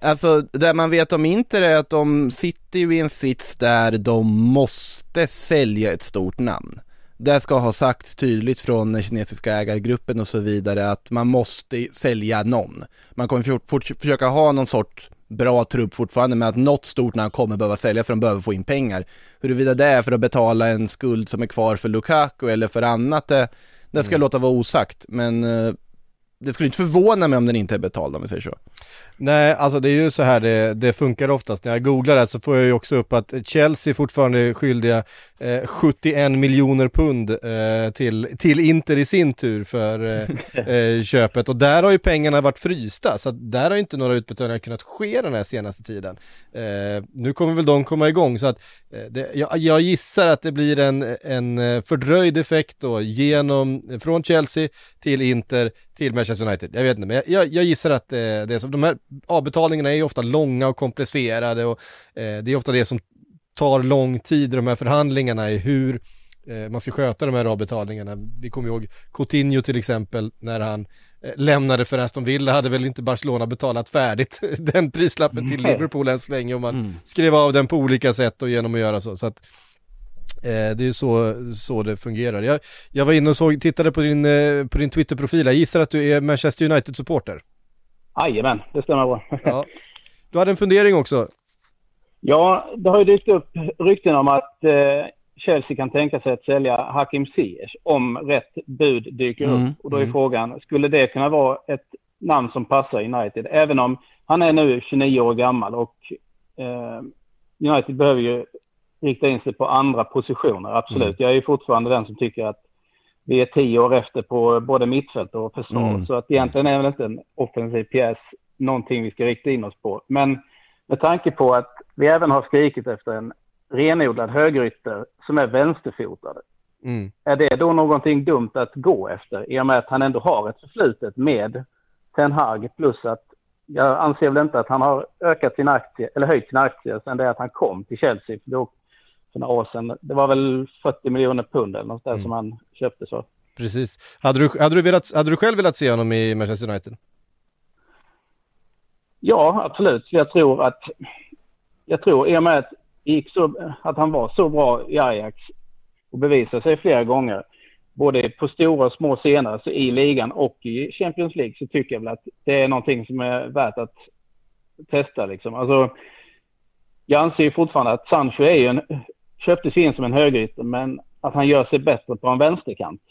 Alltså, det man vet om Inter är att de sitter ju i en sits där de måste sälja ett stort namn. Det ska ha sagt tydligt från den kinesiska ägargruppen och så vidare att man måste sälja någon. Man kommer fort, fort, försöka ha någon sorts bra trupp fortfarande med att något stort namn kommer behöva sälja för de behöver få in pengar. Huruvida det är för att betala en skuld som är kvar för Lukaku eller för annat, det, det ska jag låta vara osagt. Men eh, det skulle inte förvåna mig om den inte är betald om vi säger så. Nej, alltså det är ju så här det, det funkar oftast. När jag googlar det så får jag ju också upp att Chelsea fortfarande är skyldiga eh, 71 miljoner pund eh, till, till Inter i sin tur för eh, [laughs] eh, köpet. Och där har ju pengarna varit frysta, så att där har inte några utbetalningar kunnat ske den här senaste tiden. Eh, nu kommer väl de komma igång, så att eh, det, jag, jag gissar att det blir en, en fördröjd effekt då genom, från Chelsea till Inter till Manchester United. Jag vet inte, men jag, jag, jag gissar att eh, det är så. De här avbetalningarna är ju ofta långa och komplicerade och eh, det är ofta det som tar lång tid i de här förhandlingarna i hur eh, man ska sköta de här avbetalningarna. Vi kommer ihåg Coutinho till exempel när han eh, lämnade för Aston Villa hade väl inte Barcelona betalat färdigt [laughs] den prislappen till. Liverpool än så länge och man Mm. skrev av den på olika sätt och genom att göra så. så att, det är så, så det fungerar. Jag, jag var inne och såg, tittade på din, eh, på din Twitter-profil, jag gissar att du är Manchester United-supporter. Jajamän, det stämmer bra. [laughs] Ja. Du hade en fundering också. Ja, det har ju dykt upp rykten om att eh, Chelsea kan tänka sig att sälja Hakim Ziyech om rätt bud dyker Mm, upp. Och då är frågan, skulle det kunna vara ett namn som passar United? Även om han är nu 29 år gammal och eh, United behöver ju rikta in sig på andra positioner, absolut. Jag är ju fortfarande den som tycker att vi är tio år efter på både mittfält och försvar. Mm. Så att egentligen är väl inte en offensiv pjäs någonting vi ska rikta in oss på. Men med tanke på att vi även har skrikit efter en renodlad högerytter som är vänsterfotad. Mm. Är det då någonting dumt att gå efter i och med att han ändå har ett förflutet med Ten Hag plus att jag anser väl inte att han har ökat sin aktie eller höjt sin aktie sedan det att han kom till Chelsea för, då, för några år sedan. Det var väl 40 miljoner pund eller något där Mm. som han köpte så. Precis. Hade du, hade, du velat, hade du själv velat se honom i Manchester United? Ja, absolut. Jag tror att jag tror i och med att, så, att han var så bra i Ajax och bevisade sig flera gånger både på stora och små scener, alltså i ligan och i Champions League, så tycker jag väl att det är någonting som är värt att testa. Liksom. Alltså, jag anser fortfarande att Sancho är ju en, köptes in som en högerytter, men att han gör sig bättre på en vänsterkant.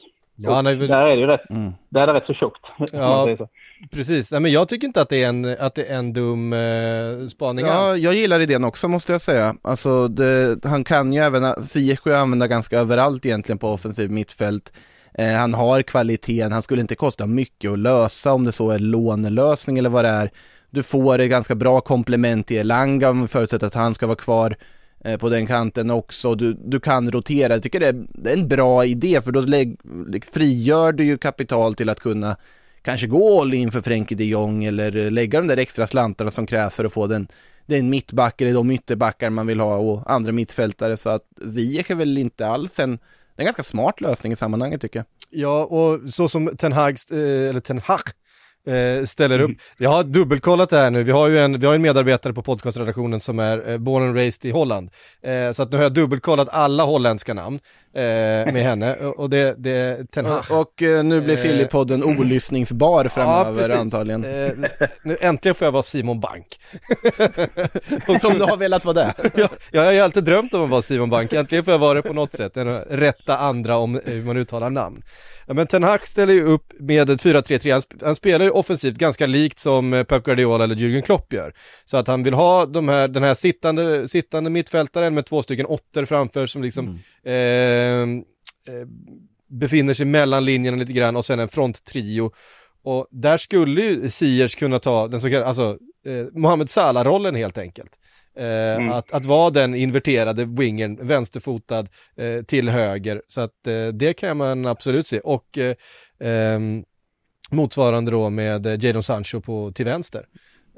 Ja, väl, Där är det ju rätt, Mm. där är det rätt så tjockt. Ja. så. precis. Nej, men jag tycker inte att det är en, att det är en dum eh, spaning Ja, alls. jag gillar idén också måste jag säga. Alltså, det, han kan ju även, Ziyech använda ganska överallt egentligen på offensiv mittfält. Eh, han har kvaliteten, han skulle inte kosta mycket att lösa om det så är lånelösning eller vad det är. Du får ett ganska bra komplement till Elanga om vi förutsätter att han ska vara kvar Eh, på den kanten också. Du, du kan rotera. Jag tycker det är, det är en bra idé för då lägg, frigör du ju kapital till att kunna kanske gå all in för Frenkie de Jong eller eh, lägga de där extra slantarna som krävs för att få den, den mittback eller de ytterbackar man vill ha och andra mittfältare så att Ziyech är väl inte alls en, en ganska smart lösning i sammanhanget tycker jag. Ja, och så som Ten Hag, eh, eller Ten Hag eh, ställer upp. Jag har dubbelkollat det här nu. Vi har ju en, vi har en medarbetare på podcastredaktionen som är eh, born and raised i Holland. Eh, så att nu har jag dubbelkollat alla holländska namn eh, med henne. Och det, det Ten Hag. Och, och eh, nu blir Eh, Filipodden olyssningsbar framöver precis. antagligen. Eh, nu äntligen får jag vara Simon Bank. [laughs] Som du har velat vara det. ja, jag har ju alltid drömt om att vara Simon Bank, äntligen får jag vara det på något sätt, den rätta andra om hur man uttalar namn. Ja, men Ten Hag ställer ju upp med ett 4-3-3, han, sp- han spelar ju offensivt ganska likt som eh, Pep Guardiola eller Jürgen Klopp gör. Så att han vill ha de här, den här sittande, sittande mittfältaren med två stycken åttor framför som liksom eh, eh, befinner sig mellan linjerna lite grann och sen en fronttrio. Och där skulle ju Siers kunna ta den så kallade, alltså eh, Mohamed Salah-rollen helt enkelt. Eh, att, att vara den inverterade wingern, vänsterfotad eh, till höger. Så att eh, det kan man absolut se. Och eh, ehm, motsvarande då med eh, Jadon Sancho på, till vänster.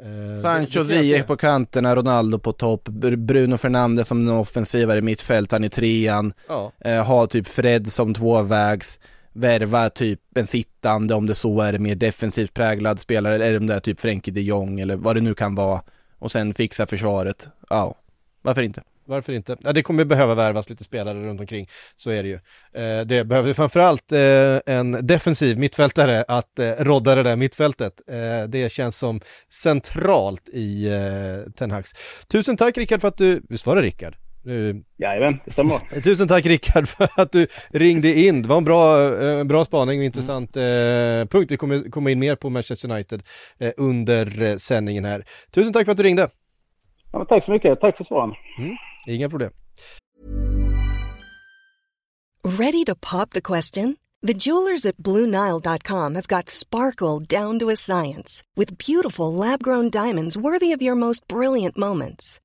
Eh, Sancho. Ziyech på kanterna, Ronaldo på topp, Br- Bruno Fernandes som den offensivare mittfältaren i trean, Ja, eh, ha typ Fred som tvåvägs, värva typ en sittande om det så är mer defensivt präglad spelare eller om det är typ Frenkie de Jong eller vad det nu kan vara och sen fixa försvaret. Ja, varför inte? varför inte? Ja, det kommer behöva värvas lite spelare runt omkring, så är det ju. Eh, det behöver framförallt eh, en defensiv mittfältare att eh, rodda det där mittfältet. Eh, det känns som centralt i eh, Ten Hags. Tusen tack Rickard för att du, visst var det Rickard? Nu, Jajamän, det stämmer. [laughs] Tusen tack Rickard för att du ringde in. Det var en bra, eh, bra spaning och intressant eh, punkt. Vi kommer komma in mer på Manchester United eh, under sändningen här. Tusen tack för att du ringde. Ja, tack så mycket. Tack för svaren. Inga problem. Ready to pop the question? The jewelers at BlueNile.com have got sparkle down to a science with beautiful lab grown diamonds worthy of your most brilliant moments.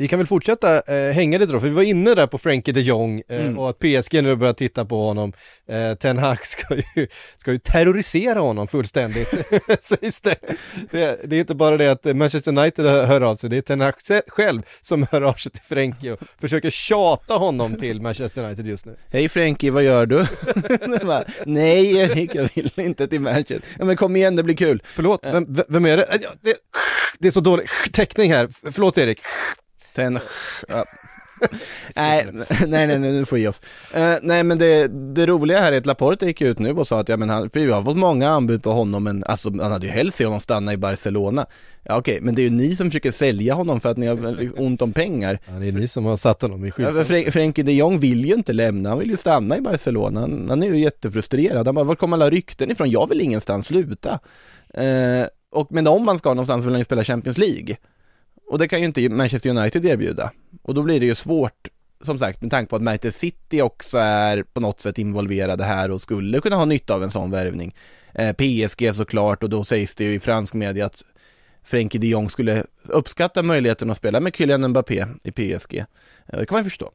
vi kan väl fortsätta eh, hänga lite då, för vi var inne där på Frenkie de Jong eh, Mm. och att PSG nu börjar titta på honom. Eh, Ten Hag ska ju, ska ju terrorisera honom fullständigt, [laughs] [laughs] sägs det. det. Det är inte bara det att Manchester United hör av sig, det är Ten Hag själv som hör av sig till Frenkie och försöker tjata honom till Manchester United just nu. Hej Frenkie, vad gör du? [laughs] Bara, Nej Erik, jag vill inte till Manchester. Ja men kom igen, det blir kul. Förlåt, vem, v- vem är det? Eh, det? Det är så dålig täckning här, förlåt Erik. Ten... Ja. [laughs] [laughs] nej, nej, nej, nu får vi ge oss. Eh, nej, men det, det roliga här är att Laporte gick ut nu och sa att, ja men han, för vi har fått många anbud på honom, men alltså han hade ju helst sett honom stanna i Barcelona. Ja okej, men det är ju ni som försöker sälja honom för att ni har liksom ont om pengar. Ja, det är ni som har satt honom i Ja, för skyltfönstret. Fren- Frenkie de Jong vill ju inte lämna, han vill ju stanna i Barcelona. Han, han är ju jättefrustrerad. Han bara, var kommer alla rykten ifrån? Jag vill ingenstans sluta. Eh, och, men om man ska någonstans vill han ju spela Champions League. Och det kan ju inte Manchester United erbjuda. Och då blir det ju svårt, som sagt, med tanke på att Manchester City också är på något sätt involverade här och skulle kunna ha nytta av en sån värvning. Eh, PSG såklart, och då sägs det ju i fransk media att Frenkie de Jong skulle uppskatta möjligheten att spela med Kylian Mbappé i PSG. Eh, Det kan man ju förstå.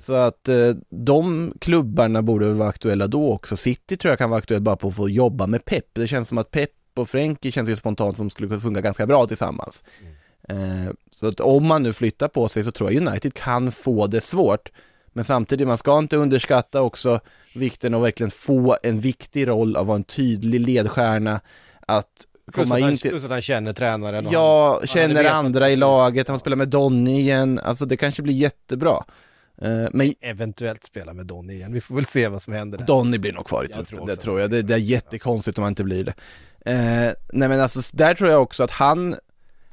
Så att eh, de klubbarna borde vara aktuella då också. City tror jag kan vara aktuellt bara på att få jobba med Pep. Det känns som att Pep och Frenkie känns ju spontant som skulle kunna funka ganska bra tillsammans. Eh, så att om man nu flyttar på sig så tror jag United kan få det svårt. Men samtidigt, man ska inte underskatta också vikten av att verkligen få en viktig roll av att vara en tydlig ledstjärna, att Plus komma han, in till... plus att han känner tränaren. Ja, han- han känner vetat andra i laget, han spelar med Donny igen, alltså det kanske blir jättebra. Eh, Men Eventuellt spela med Donny igen, vi får väl se vad som händer där. Donny blir nog kvar i truppen, det också. tror jag. Det, det är jättekonstigt om han inte blir det. Eh, nej men alltså, där tror jag också att han,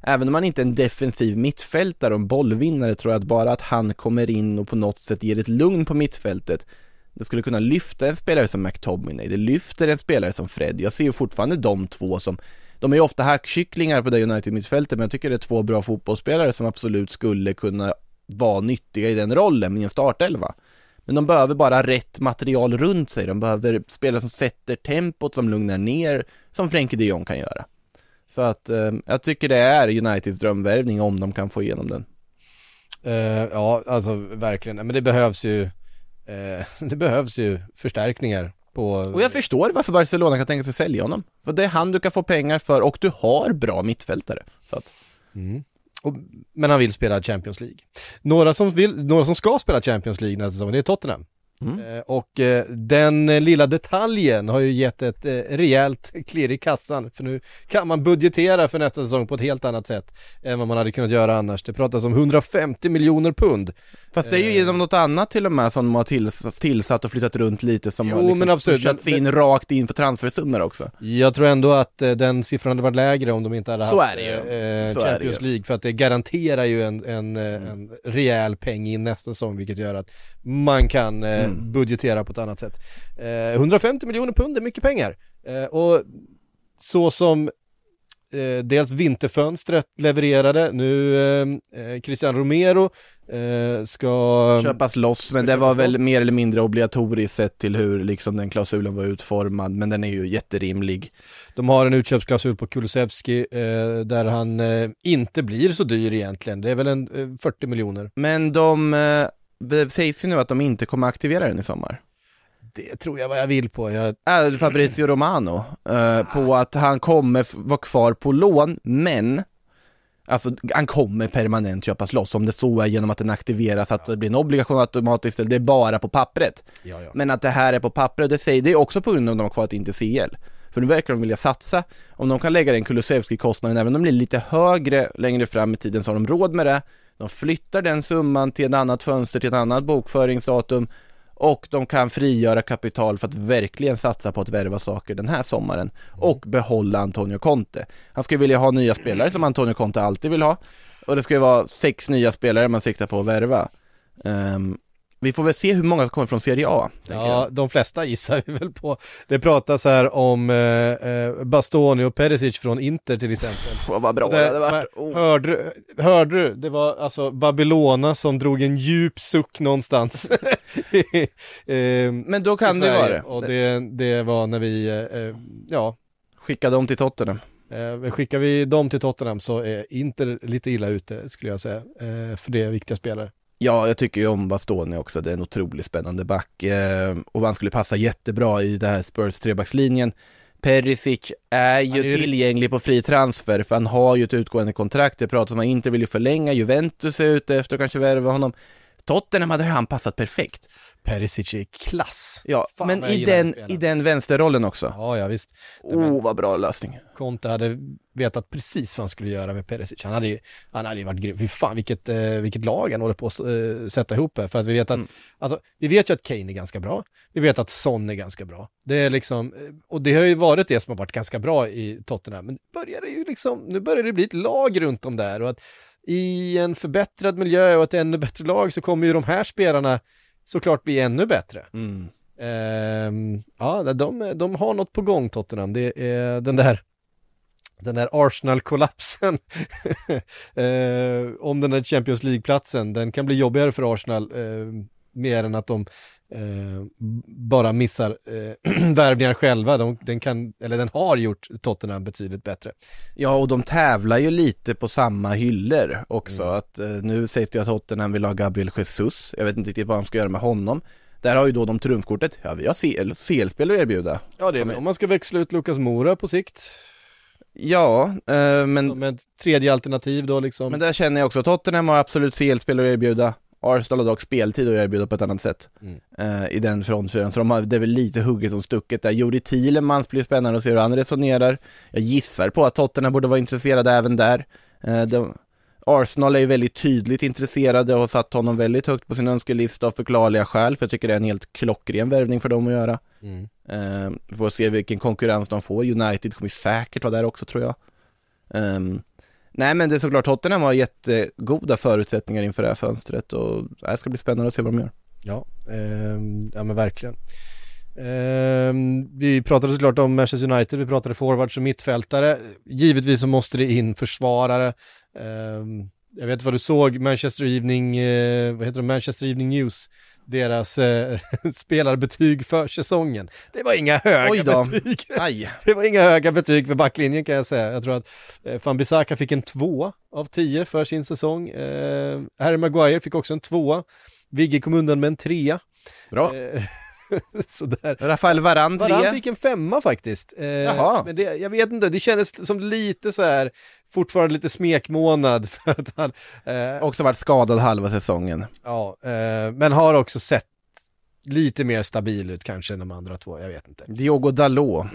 även om han inte är en defensiv mittfältare och en bollvinnare, tror jag att bara att han kommer in och på något sätt ger ett lugn på mittfältet, det skulle kunna lyfta en spelare som McTominay, det lyfter en spelare som Fred. Jag ser ju fortfarande de två som, de är ju ofta hackkycklingar på det United-mittfältet, men jag tycker det är två bra fotbollsspelare som absolut skulle kunna vara nyttiga i den rollen i en startelva. Men de behöver bara rätt material runt sig. De behöver spelare som sätter tempot, som lugnar ner, som Frenkie de Jong kan göra. Så att eh, jag tycker det är Uniteds drömvärvning om de kan få igenom den. Eh, ja, alltså verkligen. Men det behövs ju, eh, [laughs] det behövs ju förstärkningar på... Och jag förstår varför Barcelona kan tänka sig sälja honom. För det är han du kan få pengar för och du har bra mittfältare. Så att, Mm. Och, men han vill spela Champions League. Några som, vill, några som ska spela Champions League nästa säsong, det är Tottenham. Mm. Eh, Och eh, den eh, lilla detaljen har ju gett ett rejält klirr i kassan, för nu kan man budgetera för nästa säsong på ett helt annat sätt än vad man hade kunnat göra annars. Det pratas om 150 miljoner pund. Fast det är ju genom något annat till och med som de har tills, tillsatt och flyttat runt lite som Jo, har liksom men absolut, pushats men- in rakt in på transfersummor också. Jag tror ändå att den siffran hade varit lägre om de inte hade haft är det ju. eh, Champions. Mm. League, för att det garanterar ju en, en, eh, en rejäl peng in nästa säsong, vilket gör att man kan eh, Mm. budgetera på ett annat sätt. Eh, 150 miljoner pund är mycket pengar. Eh, och så som eh, dels vinterfönstret levererade, nu eh, eh, Cristiano Romero eh, ska... Köpas loss, men det var väl mer eller mindre obligatoriskt sett till hur liksom den klausulen var utformad, men den är ju jätterimlig. De har en utköpsklausul på Kulusevski eh, där han eh, inte blir så dyr egentligen. Det är väl en eh, 40 miljoner. Men de, det sägs ju nu att de inte kommer aktivera den i sommar. Det tror jag vad jag vill på. Jag, Äh, Fabrizio Romano, eh, på att han kommer vara kvar på lån, men Alltså han kommer permanent köpas loss, om det så är genom att den aktiveras, att det blir en obligation automatiskt, eller det är bara på pappret. ja, ja. Men att det här är på pappret, det säger det är också på grund av att de har kvar inte CL. För nu verkar de vilja satsa, om de kan lägga den Kulusevski-kostnaden, även om den blir lite högre längre fram i tiden, så har de råd med det. De flyttar den summan till ett annat fönster, till ett annat bokföringsdatum och de kan frigöra kapital för att verkligen satsa på att värva saker den här sommaren och behålla Antonio Conte. Han skulle vilja ha nya spelare som Antonio Conte alltid vill ha och det ska ju vara sex nya spelare man siktar på att värva. Ehm, vi får väl se hur många som kommer från Serie A. ja, jag. de flesta gissar vi väl på. Det pratas här om eh, eh, Bastoni och Perisic från Inter till exempel. Åh, vad bra det, Det- hade varit. Oh. Hörde, du- hörde du? Det var alltså Babylona som drog en djup suck någonstans. [laughs] Ehm, Men då kan det vara det. Och det, det var när vi, eh, eh, ja, Skicka dem till Tottenham. Eh, skickar vi dem till Tottenham så är Inter lite illa ute skulle jag säga, eh, för det är viktiga spelare. Ja, jag tycker ju om Bastoni också, det är en otroligt spännande back eh, och han skulle passa jättebra i det här Spurs trebackslinjen. Perisic är ju är ju- tillgänglig på fri transfer för han har ju ett utgående kontrakt. Det pratas om att Inter vill ju förlänga, Juventus är ute efter att kanske värva honom. Tottenham hade han passat perfekt. Perisic är klass. Ja, Fan, men i den, i den vänsterrollen också. Ja, ja visst. Oh, vad bra lösning. Conte hade vetat precis vad han skulle göra med Perisic. Han hade ju, han hade ju varit grym. Fy fan vilket, eh, vilket lag han håller på att eh, sätta ihop här. För att vi vet att, Mm. alltså, vi vet ju att Kane är ganska bra. Vi vet att Son är ganska bra. Det är liksom, eh, och det har ju varit det som har varit ganska bra i Tottenham. Men nu börjar det ju liksom, nu börjar det bli ett lag runt om där. Och att i en förbättrad miljö och ett ännu bättre lag så kommer ju de här spelarna såklart bli ännu bättre. Mm. Ehm, ja, de, de har något på gång Tottenham. Det är den där den där Arsenal-kollapsen [laughs] eh, om den där Champions League-platsen, den kan bli jobbigare för Arsenal eh, mer än att de eh, bara missar eh, [clears throat] värvningar själva. De, den kan, eller den har gjort Tottenham betydligt bättre. Ja, och de tävlar ju lite på samma hyllor också. Mm. Att, eh, nu sägs det att Tottenham vill ha Gabriel Jesus. Jag vet inte riktigt vad de ska göra med honom. Där har ju då de trumfkortet, ja vi har CL, CL-spel att erbjuda. Ja, det är, om man ska växla ut Lukas Mora på sikt, Ja, eh, men, som ett tredje alternativ då liksom. men där känner jag också Tottenham har absolut CL-spel att erbjuda. Arsenal har dock speltid att erbjuda på ett annat sätt Mm. eh, i den frontfyran. Så de har, det är väl lite hugget som stucket där. Juri Thielemans blir spännande att se hur han resonerar. Jag gissar på att Tottenham borde vara intresserade även där. Eh, de, Arsenal är ju väldigt tydligt intresserade och har satt honom väldigt högt på sin önskelista av förklarliga skäl, för jag tycker det är en helt klockren värvning för dem att göra. Mm. Eh, får se vilken konkurrens de får. United kommer säkert vara där också tror jag. Ehm, nej men det är såklart Tottenham har jättegoda förutsättningar inför det här fönstret och äh, det ska bli spännande att se vad de gör. Ja, eh, ja men verkligen. Eh, vi pratade såklart om Manchester United, vi pratade forwards och mittfältare. Givetvis så måste det in försvarare. Eh, jag vet vad du såg, Manchester Evening, eh, vad heter det, Manchester Evening News, deras eh, [laughs] spelarbetyg för säsongen. Det var inga höga betyg. Aj! [laughs] Det var inga höga betyg för backlinjen kan jag säga. Jag tror att eh, Van Bissaka fick en två av tio för sin säsong. Eh, Harry Maguire fick också en tvåa. Vigge kom undan med en trea. Bra. Eh, [laughs] [laughs] sådär. Rafael Varane Varann tre. fick en femma faktiskt. Eh, Jaha. Men det, jag vet inte, det kändes som lite så här, fortfarande lite smekmånad för att han, eh, Också varit skadad halva säsongen. ja, eh, men har också sett lite mer stabil ut kanske än de andra två, jag vet inte. Diogo Dalot,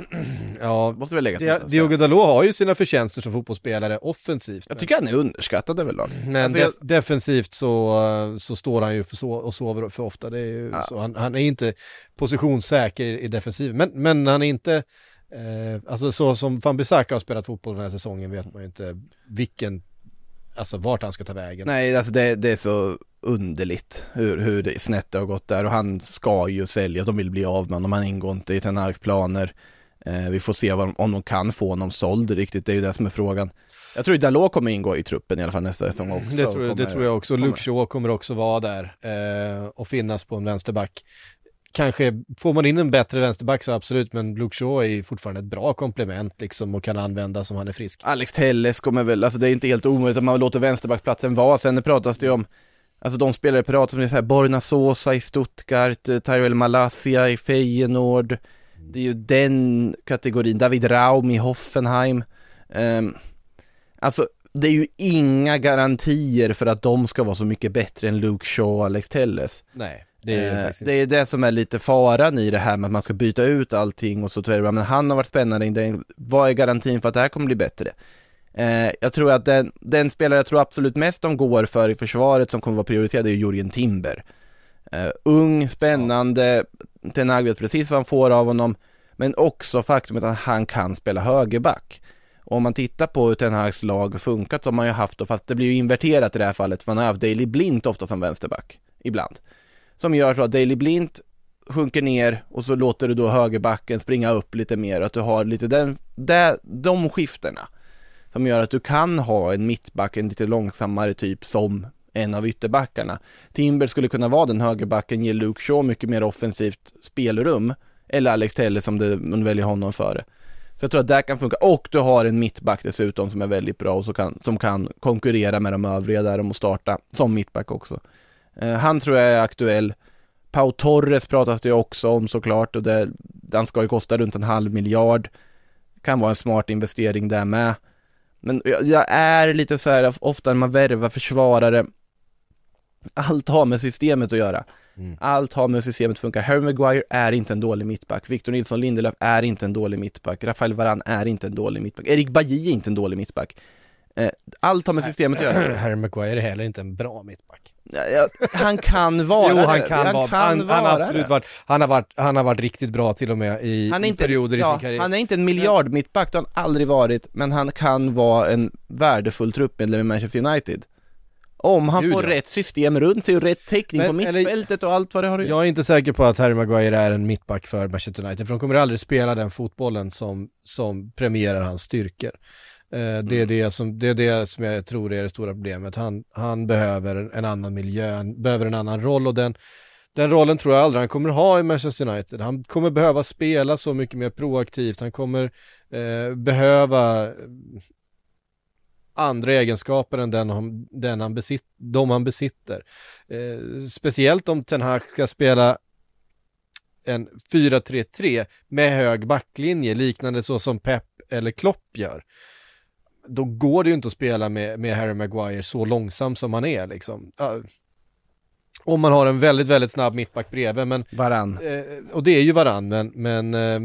Ja, måste väl lägga till. Di-. Diogo Dalot har ju sina förtjänster som fotbollsspelare offensivt. Jag tycker han är underskattad överlag. Men Alltså, jag- def- defensivt så, så står han ju för så, och sover för ofta. Det är ju Ja. så, han, han är inte positionssäker i, i defensiv. Men, men han är inte, eh, alltså så som Van Bissaka har spelat fotboll den här säsongen vet man ju inte vilken, alltså vart han ska ta vägen. Nej, alltså det, det är så underligt hur, hur det snett det har gått där och han ska ju sälja, de vill bli av med honom, han ingår inte i Ten Hags planer. Eh, vi får se vad, om de kan få honom såld riktigt, det är ju det som är frågan. Jag tror Dalot kommer ingå i truppen i alla fall nästa säsong också. Det tror, jag, det Kommer- tror jag också. kommer- Luke Shaw kommer också vara där eh, och finnas på en vänsterback. Kanske får man in en bättre vänsterback så absolut, men Luke Shaw är fortfarande ett bra komplement liksom och kan användas om han är frisk. Alex Telles kommer väl, alltså det är inte helt omöjligt att man låter vänsterbackplatsen vara. Sen pratas det ju om, alltså de spelare pratas om det är så här, Borna Sosa i Stuttgart, eh, Tyrell Malasia i Feyenoord. Det är ju den kategorin, David Raum i Hoffenheim. Ehm, alltså det är ju inga garantier för att de ska vara så mycket bättre än Luke Shaw och Alex Telles. Nej, det är Eh, det är det som är lite faran i det här med att man ska byta ut allting och så jag, men han har varit spännande, vad är garantin för att det här kommer bli bättre? Eh, jag tror att den, den spelare jag tror absolut mest de går för i försvaret som kommer vara prioriterad är Jurgen Timber. Eh, ung, spännande, Ten Hag vet precis vad han får av honom, men också faktumet att han kan spela högerback. Och om man tittar på hur Ten Hags lag funkat, så har man ju haft, fast det blir ju inverterat i det här fallet, för man har haft Daley Blint ofta som vänsterback, ibland. Som gör så att Daley Blint sjunker ner och så låter du då högerbacken springa upp lite mer, att du har lite den, de, de skiftena. Som gör att du kan ha en mittback, en lite långsammare typ som en av ytterbackarna. Timber skulle kunna vara den högerbacken, ge Luke Shaw mycket mer offensivt spelrum. Eller Alex Telles om du, väljer honom före. Så jag tror att det kan funka. Och du har en mittback dessutom som är väldigt bra och som kan, som kan konkurrera med de övriga där om att starta som mittback också. Eh, han tror jag är aktuell. Pau Torres pratas det ju också om såklart och det, han ska ju kosta runt en halv miljard. Kan vara en smart investering där med. Men jag, jag är lite så här, ofta när man värvar försvarare, allt har med systemet att göra. Mm. Allt har med systemet funkar. Harry Maguire är inte en dålig mittback. Victor Nilsson Lindelöf är inte en dålig mittback. Rafael Varane är inte en dålig mittback. Erik Bajie är inte en dålig mittback. Eh, allt har med systemet att göra. [clears throat] Harry Maguire är heller inte en bra mittback. Ja, han kan vara [laughs] jo, han kan, vara, han, han har vara absolut det. varit, han har varit, han har varit riktigt bra till och med i, han är i inte, perioder i ja, sin karriär. Han är inte en miljard mittback, det har han aldrig varit, men han kan vara en värdefull truppmedlem i Manchester United. Om han Gud, får ja. rätt system runt sig och rätt täckning Men- på mittfältet och allt vad det har. Jag är inte säker på att Harry Maguire är en mittback för Manchester United, för de kommer aldrig spela den fotbollen som, som premierar hans styrkor. Eh, det, är Mm. det, som, det är det som jag tror är det stora problemet. Han, han behöver en, annan miljö, behöver en annan roll och den, den rollen tror jag aldrig han kommer ha i Manchester United. Han kommer behöva spela så mycket mer proaktivt, han kommer eh, behöva andra egenskaper än den, han- den han besitt, de han besitter. Eh, speciellt om Ten Hag ska spela en 4-3-3 med hög backlinje, liknande så som Pep eller Klopp gör. Då går det ju inte att spela med, med Harry Maguire så långsam som han är liksom. Om man har en väldigt, väldigt snabb mittback bredvid, men Varann. Eh, och det är ju varann, men, men eh,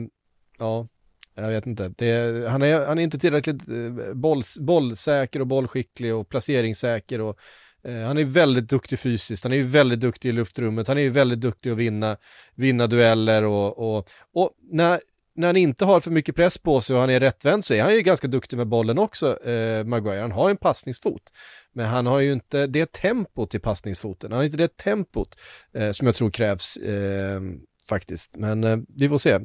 ja, jag vet inte. Det, han, är, han är inte tillräckligt eh, boll, bollsäker och bollskicklig och placeringssäker och eh, han är väldigt duktig fysiskt, han är väldigt duktig i luftrummet, han är väldigt duktig att vinna, vinna dueller och, och, och när, när han inte har för mycket press på sig och han är rättvänd så är han ju ganska duktig med bollen också, eh, Maguire. Han har ju en passningsfot. Men han har ju inte det tempot i passningsfoten. Han har inte det tempot eh, som jag tror krävs eh, faktiskt. Men eh, vi får se.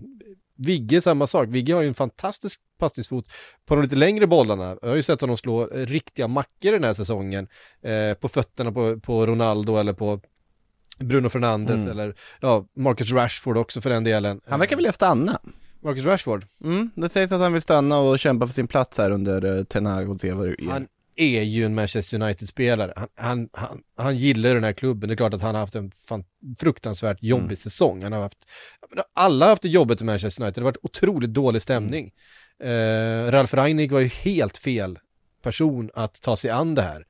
Vigge samma sak. Vigge har ju en fantastisk passningsfot på de lite längre bollarna. Jag har ju sett honom slå eh, riktiga mackor den här säsongen. Eh, på fötterna på, på Ronaldo eller på Bruno Fernandes Mm. eller ja, Marcus Rashford också för den delen. Han verkar vilja stanna. Marcus Rashford. Mm, det sägs att han vill stanna och kämpa för sin plats här under eh, Ten Hag och se vad det. Han är ju en Manchester United-spelare. Han, han, han, han gillar den här klubben. Det är klart att han har haft en fan, fruktansvärt jobbig Mm. säsong. Han har haft, alla har haft det jobbigt i Manchester United. Det har varit otroligt dålig stämning. Eh, Ralf Rangnick var ju helt fel person att ta sig an det här.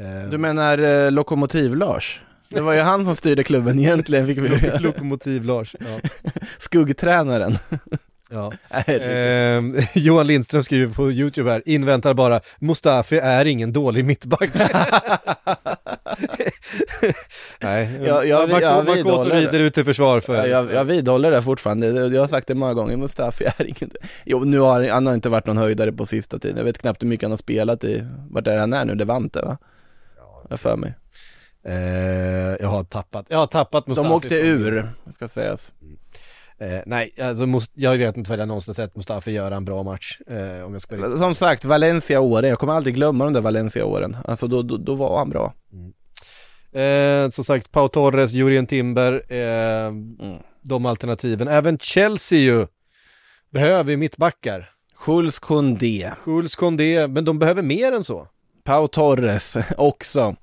Eh, Du menar eh, Lokomotiv-Lars? Det var ju han som styrde klubben egentligen, fick vi [laughs] höra. Lokomotiv Lars. Ja. [laughs] Skuggtränaren. Ja. [laughs] Eh, [laughs] Johan Lindström skriver på YouTube här, inväntar bara, Mustafi är ingen dålig mittback. [laughs] Nej, Ja, jag- jag Makoto vidhåller det. rider ut till försvar för... Ja, jag, jag vidhåller det fortfarande, jag har sagt det många gånger, Mustafi är ingen Jo, nu har han har inte varit någon höjdare på sista tiden, jag vet knappt hur mycket han har spelat i, vart är han är nu, Levante va? Jag för mig. Eh, jag har tappat, jag har tappat Mustafi. De åkte ur, ska sägas. Eh, nej, alltså jag vet inte vad jag någonsin sett Mustafi göra en bra match. Eh, om jag ska vara Som sagt, Valencia-åren, jag kommer aldrig glömma de där Valencia-åren. Alltså då, då, då var han bra. Eh, som sagt, Pau Torres, Jurien Timber, eh, Mm. de alternativen. Även Chelsea ju behöver ju mittbackar. Jules Koundé, Schultz, Kondé, men de behöver mer än så. Pau Torres [laughs] också.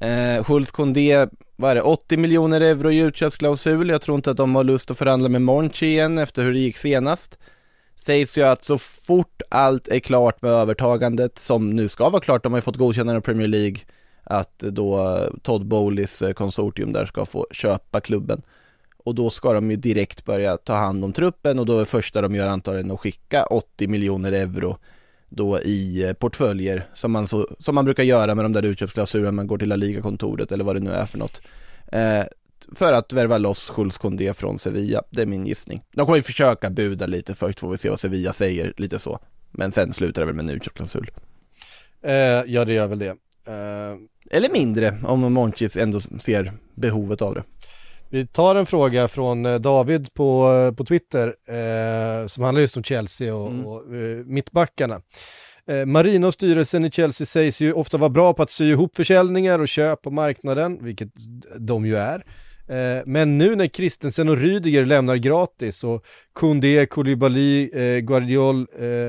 Eh, Jules Koundé, vad är det, 80 miljoner euro i utköpsklausul. Jag tror inte att de har lust att förhandla med Monchi igen efter hur det gick senast. Sägs ju att så fort allt är klart med övertagandet, som nu ska vara klart, de har ju fått godkännande av Premier League, att då Todd Bowleys eh, konsortium där ska få köpa klubben. Och då ska de ju direkt börja ta hand om truppen och då är det första de gör antagligen att skicka 80 miljoner euro då i eh, portföljer som man, så, som man brukar göra med de där utköpsklausulerna man går till La Liga-kontoret eller vad det nu är för något. Eh, för att värva loss Jules Koundé från Sevilla, det är min gissning. De kommer ju försöka buda lite först, får vi se vad Sevilla säger, lite så. Men sen slutar det väl med en utköpsklausul. Eh, ja, det gör väl det. Eh, Eller mindre, om Monchis ändå ser behovet av det. Vi tar en fråga från eh, David på, eh, på Twitter eh, som handlar just om Chelsea och, Mm. och eh, mittbackarna. Eh, Marino och styrelsen i Chelsea sägs ju ofta vara bra på att sy ihop försäljningar och köp på marknaden, vilket de ju är. Eh, Men nu när Christensen och Rydiger lämnar gratis och Koundé, Koulibaly, Guardiol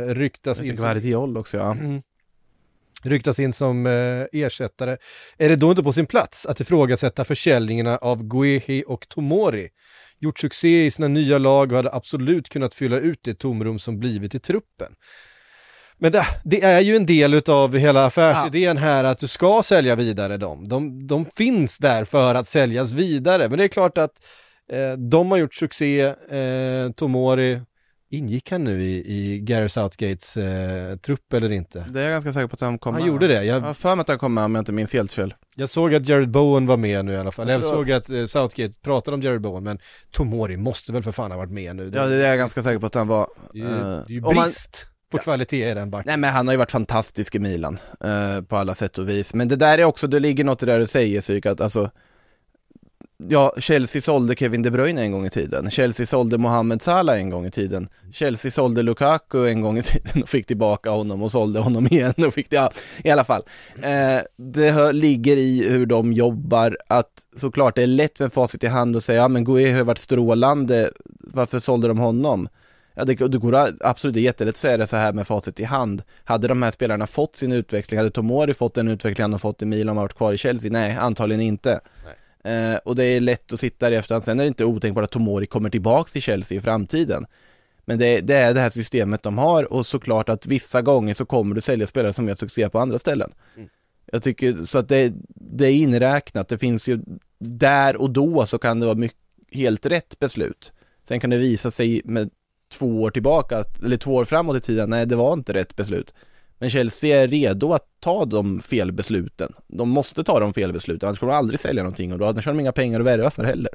ryktas Jag in Guardiol också, ja. Mm. Ryktas in som eh, ersättare. Är det då inte på sin plats att ifrågasätta försäljningarna av Guehi och Tomori? Gjort succé i sina nya lag och hade absolut kunnat fylla ut det tomrum som blivit i truppen. Men det, det är ju en del av hela affärsidén här att du ska sälja vidare dem. De, de finns där för att säljas vidare. Men det är klart att eh, de har gjort succé, eh, Tomori, ingick han nu i, i Gary Southgates eh, trupp eller inte? Det är jag ganska säker på att han kommer Han gjorde det, Jag jag, har för mig att han kommer om jag inte minns helt fel. jag såg att Jared Bowen var med nu i alla fall. Jag Jag tror- såg att eh, Southgate pratade om Jared Bowen, men Tomori måste väl för fan ha varit med nu. Ja, det är jag ganska säker på att han var. det är ju, eh, det är ju om man- brist på kvalitet i den backen. Nej men han har ju varit fantastisk i Milan, eh, på alla sätt och vis. Men det där är också, det ligger något i det där du säger Syk, att alltså Ja, Chelsea sålde Kevin De Bruyne en gång i tiden. Chelsea sålde Mohamed Salah en gång i tiden. Chelsea sålde Lukaku en gång i tiden och fick tillbaka honom och sålde honom igen och fick det, ja, i alla fall. Eh, det hör, ligger i hur de jobbar att såklart det är lätt med facit i hand och säga, ja men Gué har varit strålande, varför sålde de honom? Ja, det, det går absolut, det är jättelätt att säga det så här med facit i hand. Hade de här spelarna fått sin utveckling, hade Tomori fått den utveckling han har fått i Milan och varit kvar i Chelsea? Nej, antagligen inte. Eh, och det är lätt att sitta där i efterhand, sen är det inte otänkbart att Tomori kommer tillbaks till Chelsea i framtiden. Men det, det är det här systemet de har och såklart att vissa gånger så kommer du sälja spelare som gör succé på andra ställen. Jag tycker så att det, det är inräknat, det finns ju där och då så kan det vara mycket, helt rätt beslut. Sen kan det visa sig med två år tillbaka, eller två år framåt i tiden, nej det var inte rätt beslut. Men Chelsea är redo att ta de fel besluten. De måste ta de fel besluten, annars kommer de aldrig sälja någonting och då annars har de inga pengar att värva för heller.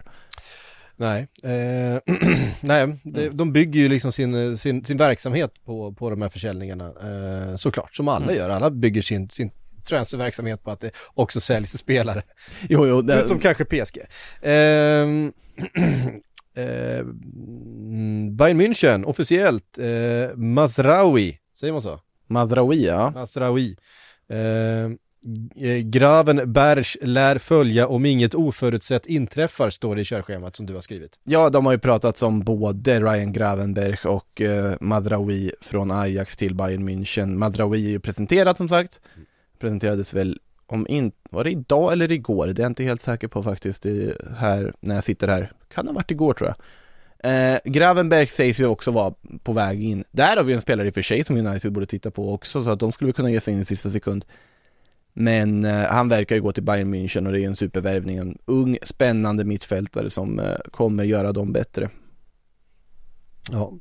Nej, eh, [clears throat] nej det, de bygger ju liksom sin, sin, sin verksamhet på, på de här försäljningarna eh, såklart, som alla Mm. gör. Alla bygger sin, sin transferverksamhet på att det också säljs spelare. [laughs] Jo, jo, det, Utom kanske PSG. Ehm, [clears throat] eh, mm, Bayern München, officiellt, eh, Mazraoui, säger man så? Mazraoui, ja. Mazraoui. Eh, eh, Gravenberg lär följa om inget oförutsett inträffar, står det i körschemat som du har skrivit. Ja, de har ju pratat om både Ryan Gravenberg och eh, Madraoui från Ajax till Bayern München. Madraoui är ju presenterad som sagt. Presenterades väl om inte, var det idag eller igår? Det är jag inte helt säker på faktiskt i, här, när jag sitter här. Kan ha varit igår tror jag. Eh, Gravenberg sägs ju också vara på väg in. Där har vi en spelare i och för sig som United borde titta på också, så att de skulle kunna ge sig in i sista sekund. Men eh, han verkar ju gå till Bayern München och det är en supervärvning, en ung spännande mittfältare som eh, kommer göra dem bättre. Ja.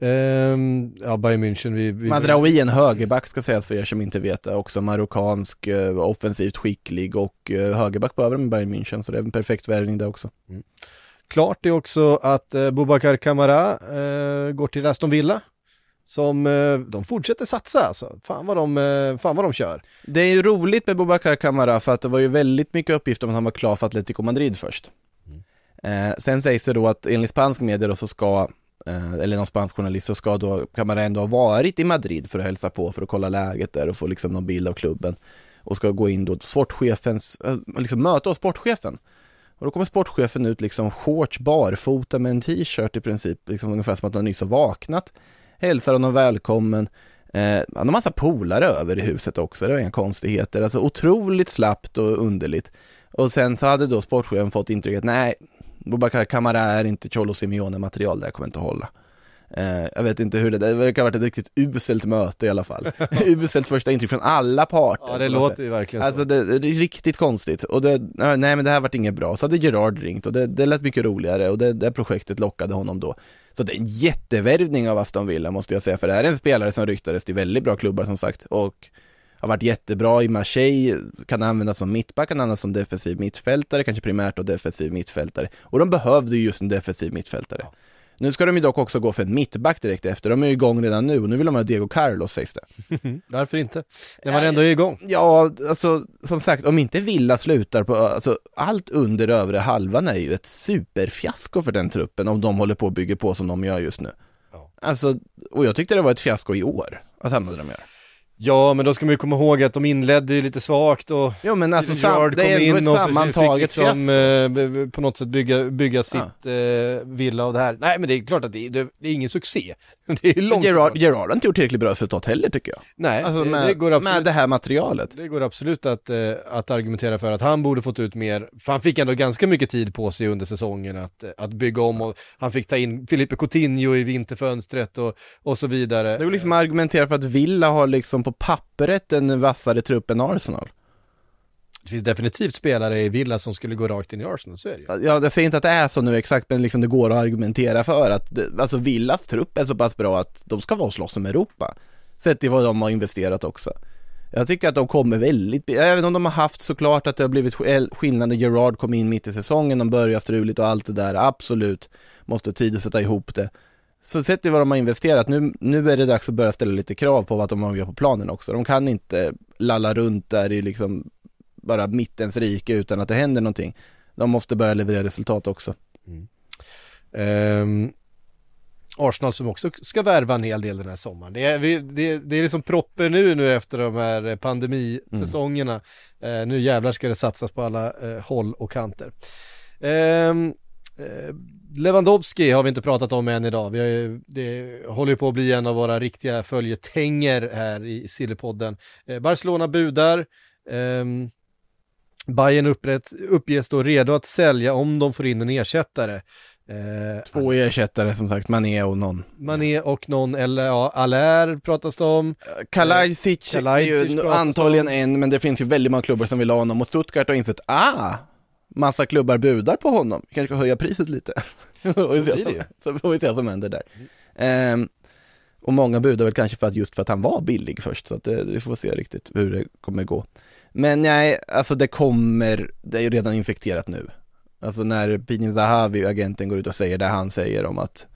Ehm, ja, Bayern München, vi... vi Madraoui en högerback ska sägas för er som inte vet det, också marockansk, eh, offensivt skicklig och eh, högerback behöver de i Bayern München så det är en perfekt värvning där också. Klart är också att eh, Boubacar Kamara eh, går till Aston Villa. Som, eh, de fortsätter satsa alltså. Fan vad de, eh, fan vad de kör. Det är ju roligt med Boubacar Kamara för att det var ju väldigt mycket uppgifter om att han var klar för Atletico Madrid först. Eh, sen sägs det då att enligt spansk media då så ska, eh, eller någon spansk journalist, så ska då Kamara ändå ha varit i Madrid för att hälsa på, för att kolla läget där och få liksom någon bild av klubben. Och ska gå in då sportchefens, eh, liksom möta av sportchefen. Och då kommer sportchefen ut liksom shorts, barfota med en t-shirt i princip, liksom ungefär som att han nyss har vaknat. Hälsar honom välkommen. Eh, han har massa polare över i huset också, det var inga konstigheter. Alltså otroligt slappt och underligt. Och sen så hade då sportchefen fått intrycket, nej, Bobacar Kamara är inte Cholo Simeone material, det här kommer inte att hålla. Eh, jag vet inte hur det, det verkar ha varit ett riktigt uselt möte i alla fall. [laughs] uselt första intryck från alla parter. Ja det låter ju verkligen Alltså så. det, det är riktigt konstigt och det, nej men det här vart inget bra. Så hade Gerard ringt och det, det lät mycket roligare och det, det projektet lockade honom då. Så det är en jättevärvning av Aston Villa måste jag säga, för det här är en spelare som ryktades till väldigt bra klubbar som sagt och har varit jättebra i Marseille, kan användas som mittback, kan användas som defensiv mittfältare, kanske primärt och defensiv mittfältare. Och de behövde ju just en defensiv mittfältare. Nu ska de ju dock också gå för en mittback direkt efter, de är ju igång redan nu och nu vill de ha Diego Carlos sägs det. [laughs] Varför inte? När man ändå är igång. Ja, alltså som sagt, om inte Villa slutar på, alltså allt under övre halvan är ju ett superfiasko för den truppen om de håller på och bygger på som de gör just nu. Alltså, och jag tyckte det var ett fiasko i år, att hamnade de gör. Ja men då ska man ju komma ihåg att de inledde ju lite svagt och Jo men alltså, Gerard kom in och sammantaget fick liksom, eh, på något sätt bygga, bygga sitt eh, villa och det här. Nej men det är klart att det är, det är ingen succé. [laughs] Det är långt Gerard. Gerard har inte gjort tillräckligt bra resultat heller tycker jag. Nej, Alltså med, det går absolut med det här materialet. Det går absolut att, eh, att argumentera för att han borde fått ut mer, för han fick ändå ganska mycket tid på sig under säsongen att, att bygga om och han fick ta in Filipe Coutinho i vinterfönstret och, och så vidare. Det går liksom att argumentera för att Villa har liksom på pappret en vassare trupp än Arsenal. Det finns definitivt spelare i Villa som skulle gå rakt in i Arsenal, så är det ju. Ja, jag säger inte att det är så nu exakt, men liksom det går att argumentera för att, det, alltså Villas trupp är så pass bra att de ska vara och slåss om Europa. Sett till vad de har investerat också. Jag tycker att de kommer väldigt, även om de har haft såklart att det har blivit sk- skillnad när Gerard kom in mitt i säsongen, de börjar struligt och allt det där, absolut, måste tid att sätta ihop det. Så sett till vad de har investerat, nu, nu är det dags att börja ställa lite krav på vad de gjort på planen också. De kan inte lalla runt där i liksom bara mittens rike utan att det händer någonting. De måste börja leverera resultat också. Ehm, Arsenal som också ska värva en hel del den här sommaren. Det är, vi, det, det är liksom proppen nu, nu efter de här pandemisäsongerna. Eh, nu jävlar ska det satsas på alla eh, håll och kanter. Eh, Lewandowski har vi inte pratat om än idag. Vi ju, det håller på att bli en av våra riktiga följetänger här i Sillypodden. Eh, Barcelona budar. Ehm, Bayern upprätt, uppges då redo att sälja om de får in en ersättare. Eh, Två ersättare som sagt, Mané och någon. Mané och någon, eller ja, Allaire pratas det om. Kalajdzic är ju antagligen om. en, men det finns ju väldigt många klubbar som vill ha honom och Stuttgart har insett, ah, massa klubbar budar på honom, vi kanske ska höja priset lite. [laughs] [laughs] se blir det ju. så får vi se vad som händer där. Ehm, och många budar väl kanske för att just för att han var billig först, så att det, vi får se riktigt hur det kommer gå. Men nej, alltså det kommer, det är ju redan infekterat nu. Alltså när Pinin Zahavi, agenten, går ut och säger det han säger om att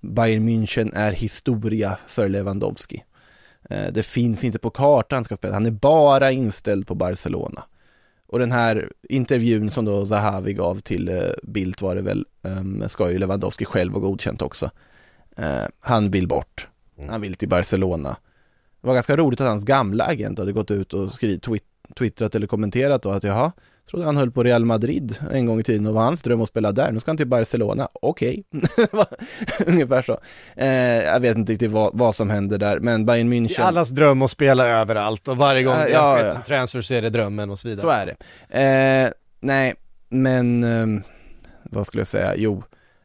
Bayern München är historia för Lewandowski. Eh, Det finns inte på kartan han ska spela, han är bara inställd på Barcelona. Och den här intervjun som då Zahavi gav till eh, Bildt var det väl, um, ska ju Lewandowski själv ha godkänt också. Eh, han vill bort, han vill till Barcelona. Det var ganska roligt att hans gamla agent hade gått ut och skrivit, twit- twittrat eller kommenterat då att jaha, trodde han höll på Real Madrid en gång i tiden och var hans dröm att spela där, nu ska han till Barcelona, okej. [laughs] Ungefär så. Eh, jag vet inte riktigt vad, vad som händer där, men Bayern Det München är allas dröm att spela överallt och varje gång Ja, det ja, ja. en transfer så är det drömmen och så vidare. Så är det. Eh, nej, men ehm, vad skulle jag säga? Jo,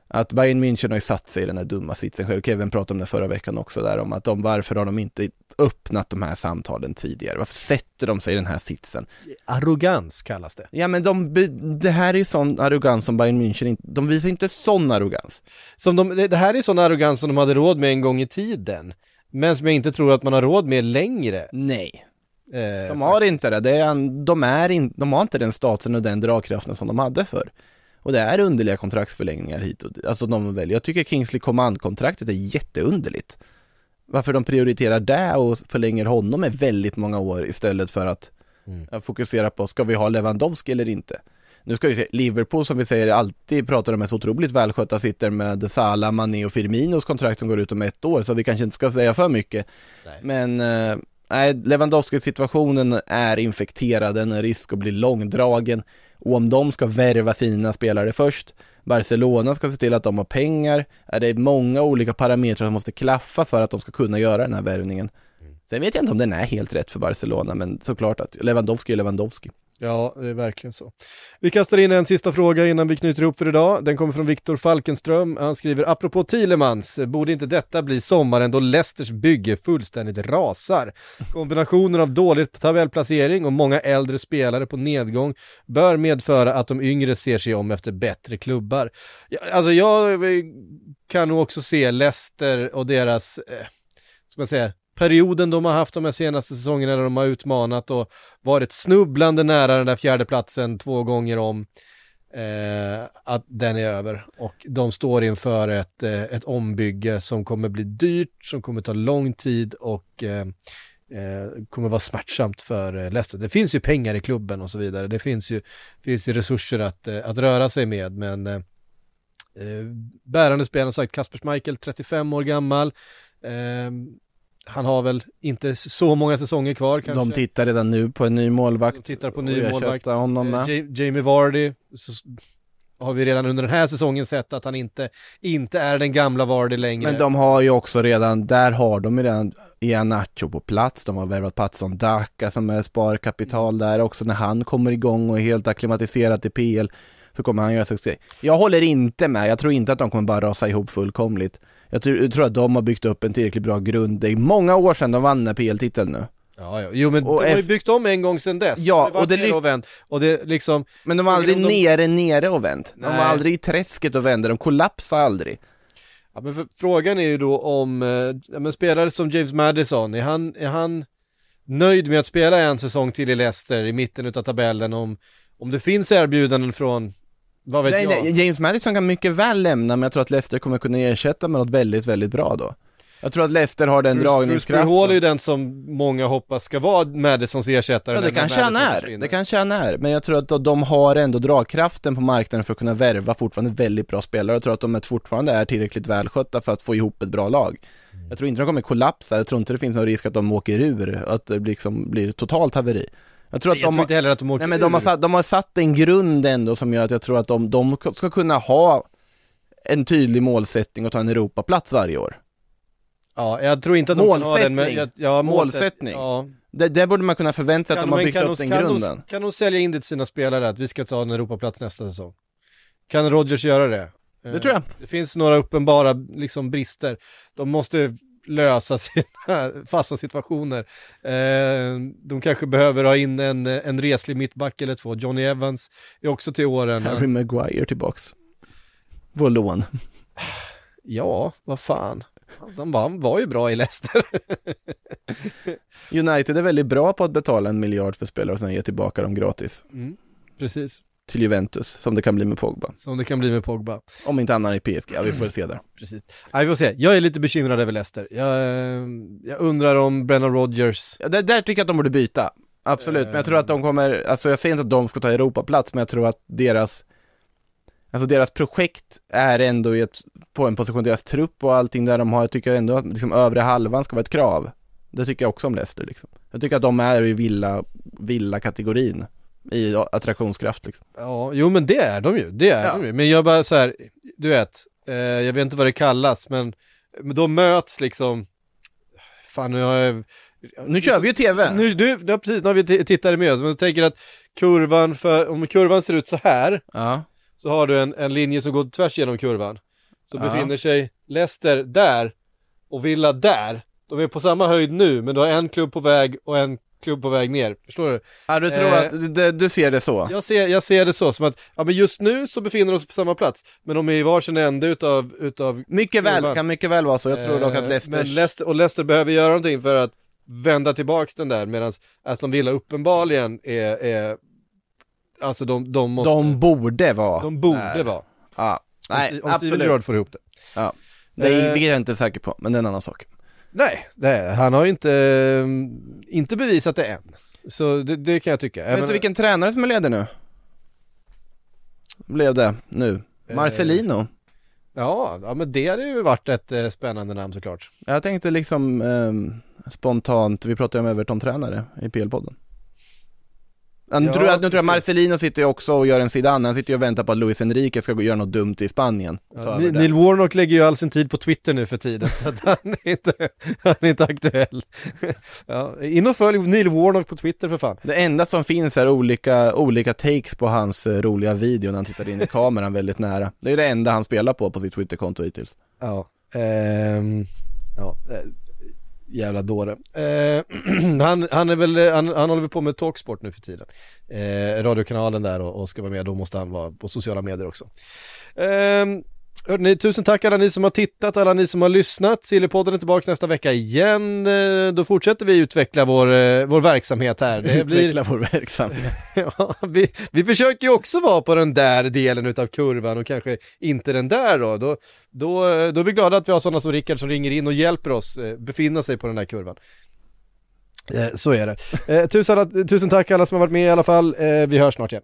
Att Bayern München har ju satt sig i den här dumma sitsen själv. Kevin pratade om det förra veckan också där om att de, varför har de inte öppnat de här samtalen tidigare? Varför sätter de sig i den här sitsen? Arrogans kallas det. Ja men de, det här är ju sån arrogans som Bayern München inte, de visar inte sån arrogans. Som de, det här är sån arrogans som de hade råd med en gång i tiden. Men som jag inte tror att man har råd med längre. Nej. Eh, De har inte det, det är, en- de, är in, de har inte den statusen och den dragkraften som de hade för. Och det är underliga kontraktsförlängningar hit och dit. Alltså de väljer, jag tycker Kingsley Command-kontraktet är jätteunderligt. Varför de prioriterar det och förlänger honom med väldigt många år istället för att Mm. eh, fokusera på, ska vi ha Lewandowski eller inte? Nu ska vi se, Liverpool som vi säger alltid pratar om är så otroligt välskötta sitter med Salah, Mané och Firminos kontrakt som går ut om ett år så vi kanske inte ska säga för mycket. Men eh, nej, Lewandowski-situationen är infekterad, den är risk att bli långdragen och om de ska värva fina spelare först, Barcelona ska se till att de har pengar, är det många olika parametrar som måste klaffa för att de ska kunna göra den här värvningen. Sen vet jag inte om den är helt rätt för Barcelona, men såklart att Lewandowski är Lewandowski. Ja, det är verkligen så. Vi kastar in en sista fråga innan vi knyter ihop för idag. Den kommer från Viktor Falkenström. Han skriver, apropå Thielemans, borde inte detta bli sommaren då Leicesters bygge fullständigt rasar? Kombinationen av dålig tabellplacering och många äldre spelare på nedgång bör medföra att de yngre ser sig om efter bättre klubbar. Alltså jag kan nog också se Leicester och deras, eh, ska man säga, perioden de har haft de här senaste säsongerna när de har utmanat och varit snubblande nära den där fjärdeplatsen två gånger om eh, att den är över och de står inför ett, eh, ett ombygge som kommer bli dyrt, som kommer ta lång tid och eh, eh, kommer vara smärtsamt för eh, Leicester. Det finns ju pengar i klubben och så vidare, det finns ju, finns ju resurser att, eh, att röra sig med men eh, eh bärande spelare, som sagt Kasper Schmeichel, 35 år gammal, eh, han har väl inte så många säsonger kvar kanske. De tittar redan nu på en ny målvakt. De tittar på och ny målvakt. honom med. Eh, Ja- Jamie Vardy, så har vi redan under den här säsongen sett att han inte, inte är den gamla Vardy längre. Men de har ju också redan, där har de ju redan Ianacho på plats, de har värvat Patson Daka som är sparkapital där också, när han kommer igång och är helt acklimatiserat i PL så kommer han göra succé. Jag håller inte med, jag tror inte att de kommer bara rasa ihop fullkomligt. Jag tror, jag tror att de har byggt upp en tillräckligt bra grund, det är många år sedan de vann den här PL-titeln nu. Ja, ja. Jo men Och de har ju byggt om en gång sedan dess. Ja, varit och det ly- och vänt. Och det liksom, Men de var aldrig de- nere, nere och vänt. De var Nej. aldrig i träsket och vände, de kollapsade aldrig. ja, men för, frågan är ju då om, eh, ja, men spelare som James Madison, är han, är han nöjd med att spela en säsong till i Leicester i mitten utav tabellen om, om det finns erbjudanden från, vad vet Nej, jag? nej, James Madison kan mycket väl lämna, men jag tror att Leicester kommer kunna ersätta med något väldigt, väldigt bra då. Jag tror att Leicester har den Bruce, Bruce dragningskraften. Hall är ju den som många hoppas ska vara Madisons ersättare. Ja, det kanske han är. Det kanske han är. Men jag tror att de har ändå dragkraften på marknaden för att kunna värva fortfarande väldigt bra spelare. Jag tror att de fortfarande är tillräckligt välskötta för att få ihop ett bra lag. Jag tror inte de kommer kollapsa. Jag tror inte det finns någon risk att de åker ur, att det liksom blir totalt haveri. Jag tror att Jag de tror inte heller att de åker Nej men de har, satt, de har satt en grund ändå som gör att jag tror att de, de ska kunna ha en tydlig målsättning och ta en Europaplats varje år. Ja, jag tror inte att de kan ha den, men Målsättning. jag, ja, Målsättning. Ja. Det, det borde man kunna förvänta sig att de har byggt upp den kan grunden. De, kan de sälja in det till sina spelare att vi ska ta en Europaplats nästa säsong? Kan Rodgers göra det? Det Eh, tror jag. Det finns några uppenbara liksom, brister. De måste lösa [laughs] sina fasta situationer. Eh, de kanske behöver ha in en, en reslig mittback eller två. Johnny Evans är också till åren. Harry Maguire tillbaks. På lån. [sighs] Ja, vad fan. Han var, han var ju bra i Leicester. [laughs] United är väldigt bra på att betala en miljard för spelare och sen ge tillbaka dem gratis. Mm, precis, Till Juventus, som det kan bli med Pogba. som det kan bli med Pogba. Om inte annan i PSG, ja vi får se där. Precis. Nej, vi får se. Jag är lite bekymrad över Leicester. Jag, eh, jag undrar om Brennan Rodgers Ja, där, där tycker jag att de borde byta. Absolut, men jag tror att de kommer, alltså jag säger inte att de ska ta Europaplats, men jag tror att deras Alltså deras projekt är ändå i ett, på en position, deras trupp och allting där de har, jag tycker ändå att liksom övre halvan ska vara ett krav. Det tycker jag också om Leicester liksom. Jag tycker att de är i villa, villa-kategorin i attraktionskraft liksom. Ja, jo men det är de ju, det är Ja. de ju. Men jag bara så här, du vet, eh, jag vet inte vad det kallas, men, men då möts liksom, fan nu har jag... Nu kör vi ju TV! Nu, nu, ja, precis, nu har vi tittare med oss, men jag tänker att kurvan för, om kurvan ser ut så här, Ja, så har du en, en linje som går tvärs genom kurvan. så Ja. befinner sig Leicester där och Villa där. De är på samma höjd nu, men du har en klubb på väg och en klubb på väg ner. Förstår du? Ja, du tror Eh, att, du, du ser det så? Jag ser, jag ser det så, som att ja, men just nu så befinner de oss på samma plats, men de är i varsin ände utav, utav Mycket väl, kan mycket väl vara så. Jag tror dock att Eh, Leicester... Men Leicester, och Leicester behöver göra någonting för att vända tillbaks den där, medan Aston Villa uppenbarligen är, är alltså de, de måste, de borde vara de borde där. vara. Ja, nej, om, om absolut. Gerrard får ihop det. Ja. Det, är, Eh, det är jag inte säker på, men det är en annan sak. Nej, det, han har ju inte, eh, inte bevisat det än. Så det, det kan jag tycka. Vet du vilken tränare som är ledig nu? Blev det nu? Eh, Marcelino. Ja, ja, men det hade ju varit ett eh, spännande namn såklart. Jag tänkte liksom ehm, spontant, vi pratade om Everton-tränare i PL-podden. Ja, tror, jag, nu tror jag. Marcelino sitter ju också och gör en Zidane, han sitter ju och väntar på att Luis Enrique ska gå- göra något dumt i Spanien. Ja, det. Neil Warnock lägger ju all sin tid på Twitter nu för tiden, [laughs] så att han är inte, han är inte aktuell. [laughs] Ja, in och följ Neil Warnock på Twitter för fan. Det enda som finns är olika, olika takes på hans eh, roliga video när han tittar in i [laughs] kameran väldigt nära. Det är det enda han spelar på på sitt Twitterkonto hittills. Ja, ehm, ja, eh, jävla dåre. Eh, [clears throat] han, han är väl, han, han håller väl på med Talksport nu för tiden. Eh, radiokanalen där och, och ska vara med, då måste han vara på sociala medier också. Eh, Hörrni, tusen tack alla ni som har tittat, alla ni som har lyssnat. Sillypodden är tillbaka nästa vecka igen. Eh, Då fortsätter vi utveckla vår, eh, vår verksamhet här. Det [laughs] blir, Utveckla vår verksamhet. [laughs] ja, vi, vi försöker ju också vara på den där delen utav kurvan och kanske inte den där då. Då, då, då är vi glada att vi har sådana som Rickard som ringer in och hjälper oss eh, befinna sig på den där kurvan. Eh, så är det. Eh, tusen, alla- tusen tack alla som har varit med i alla fall. Eh, vi hörs snart igen.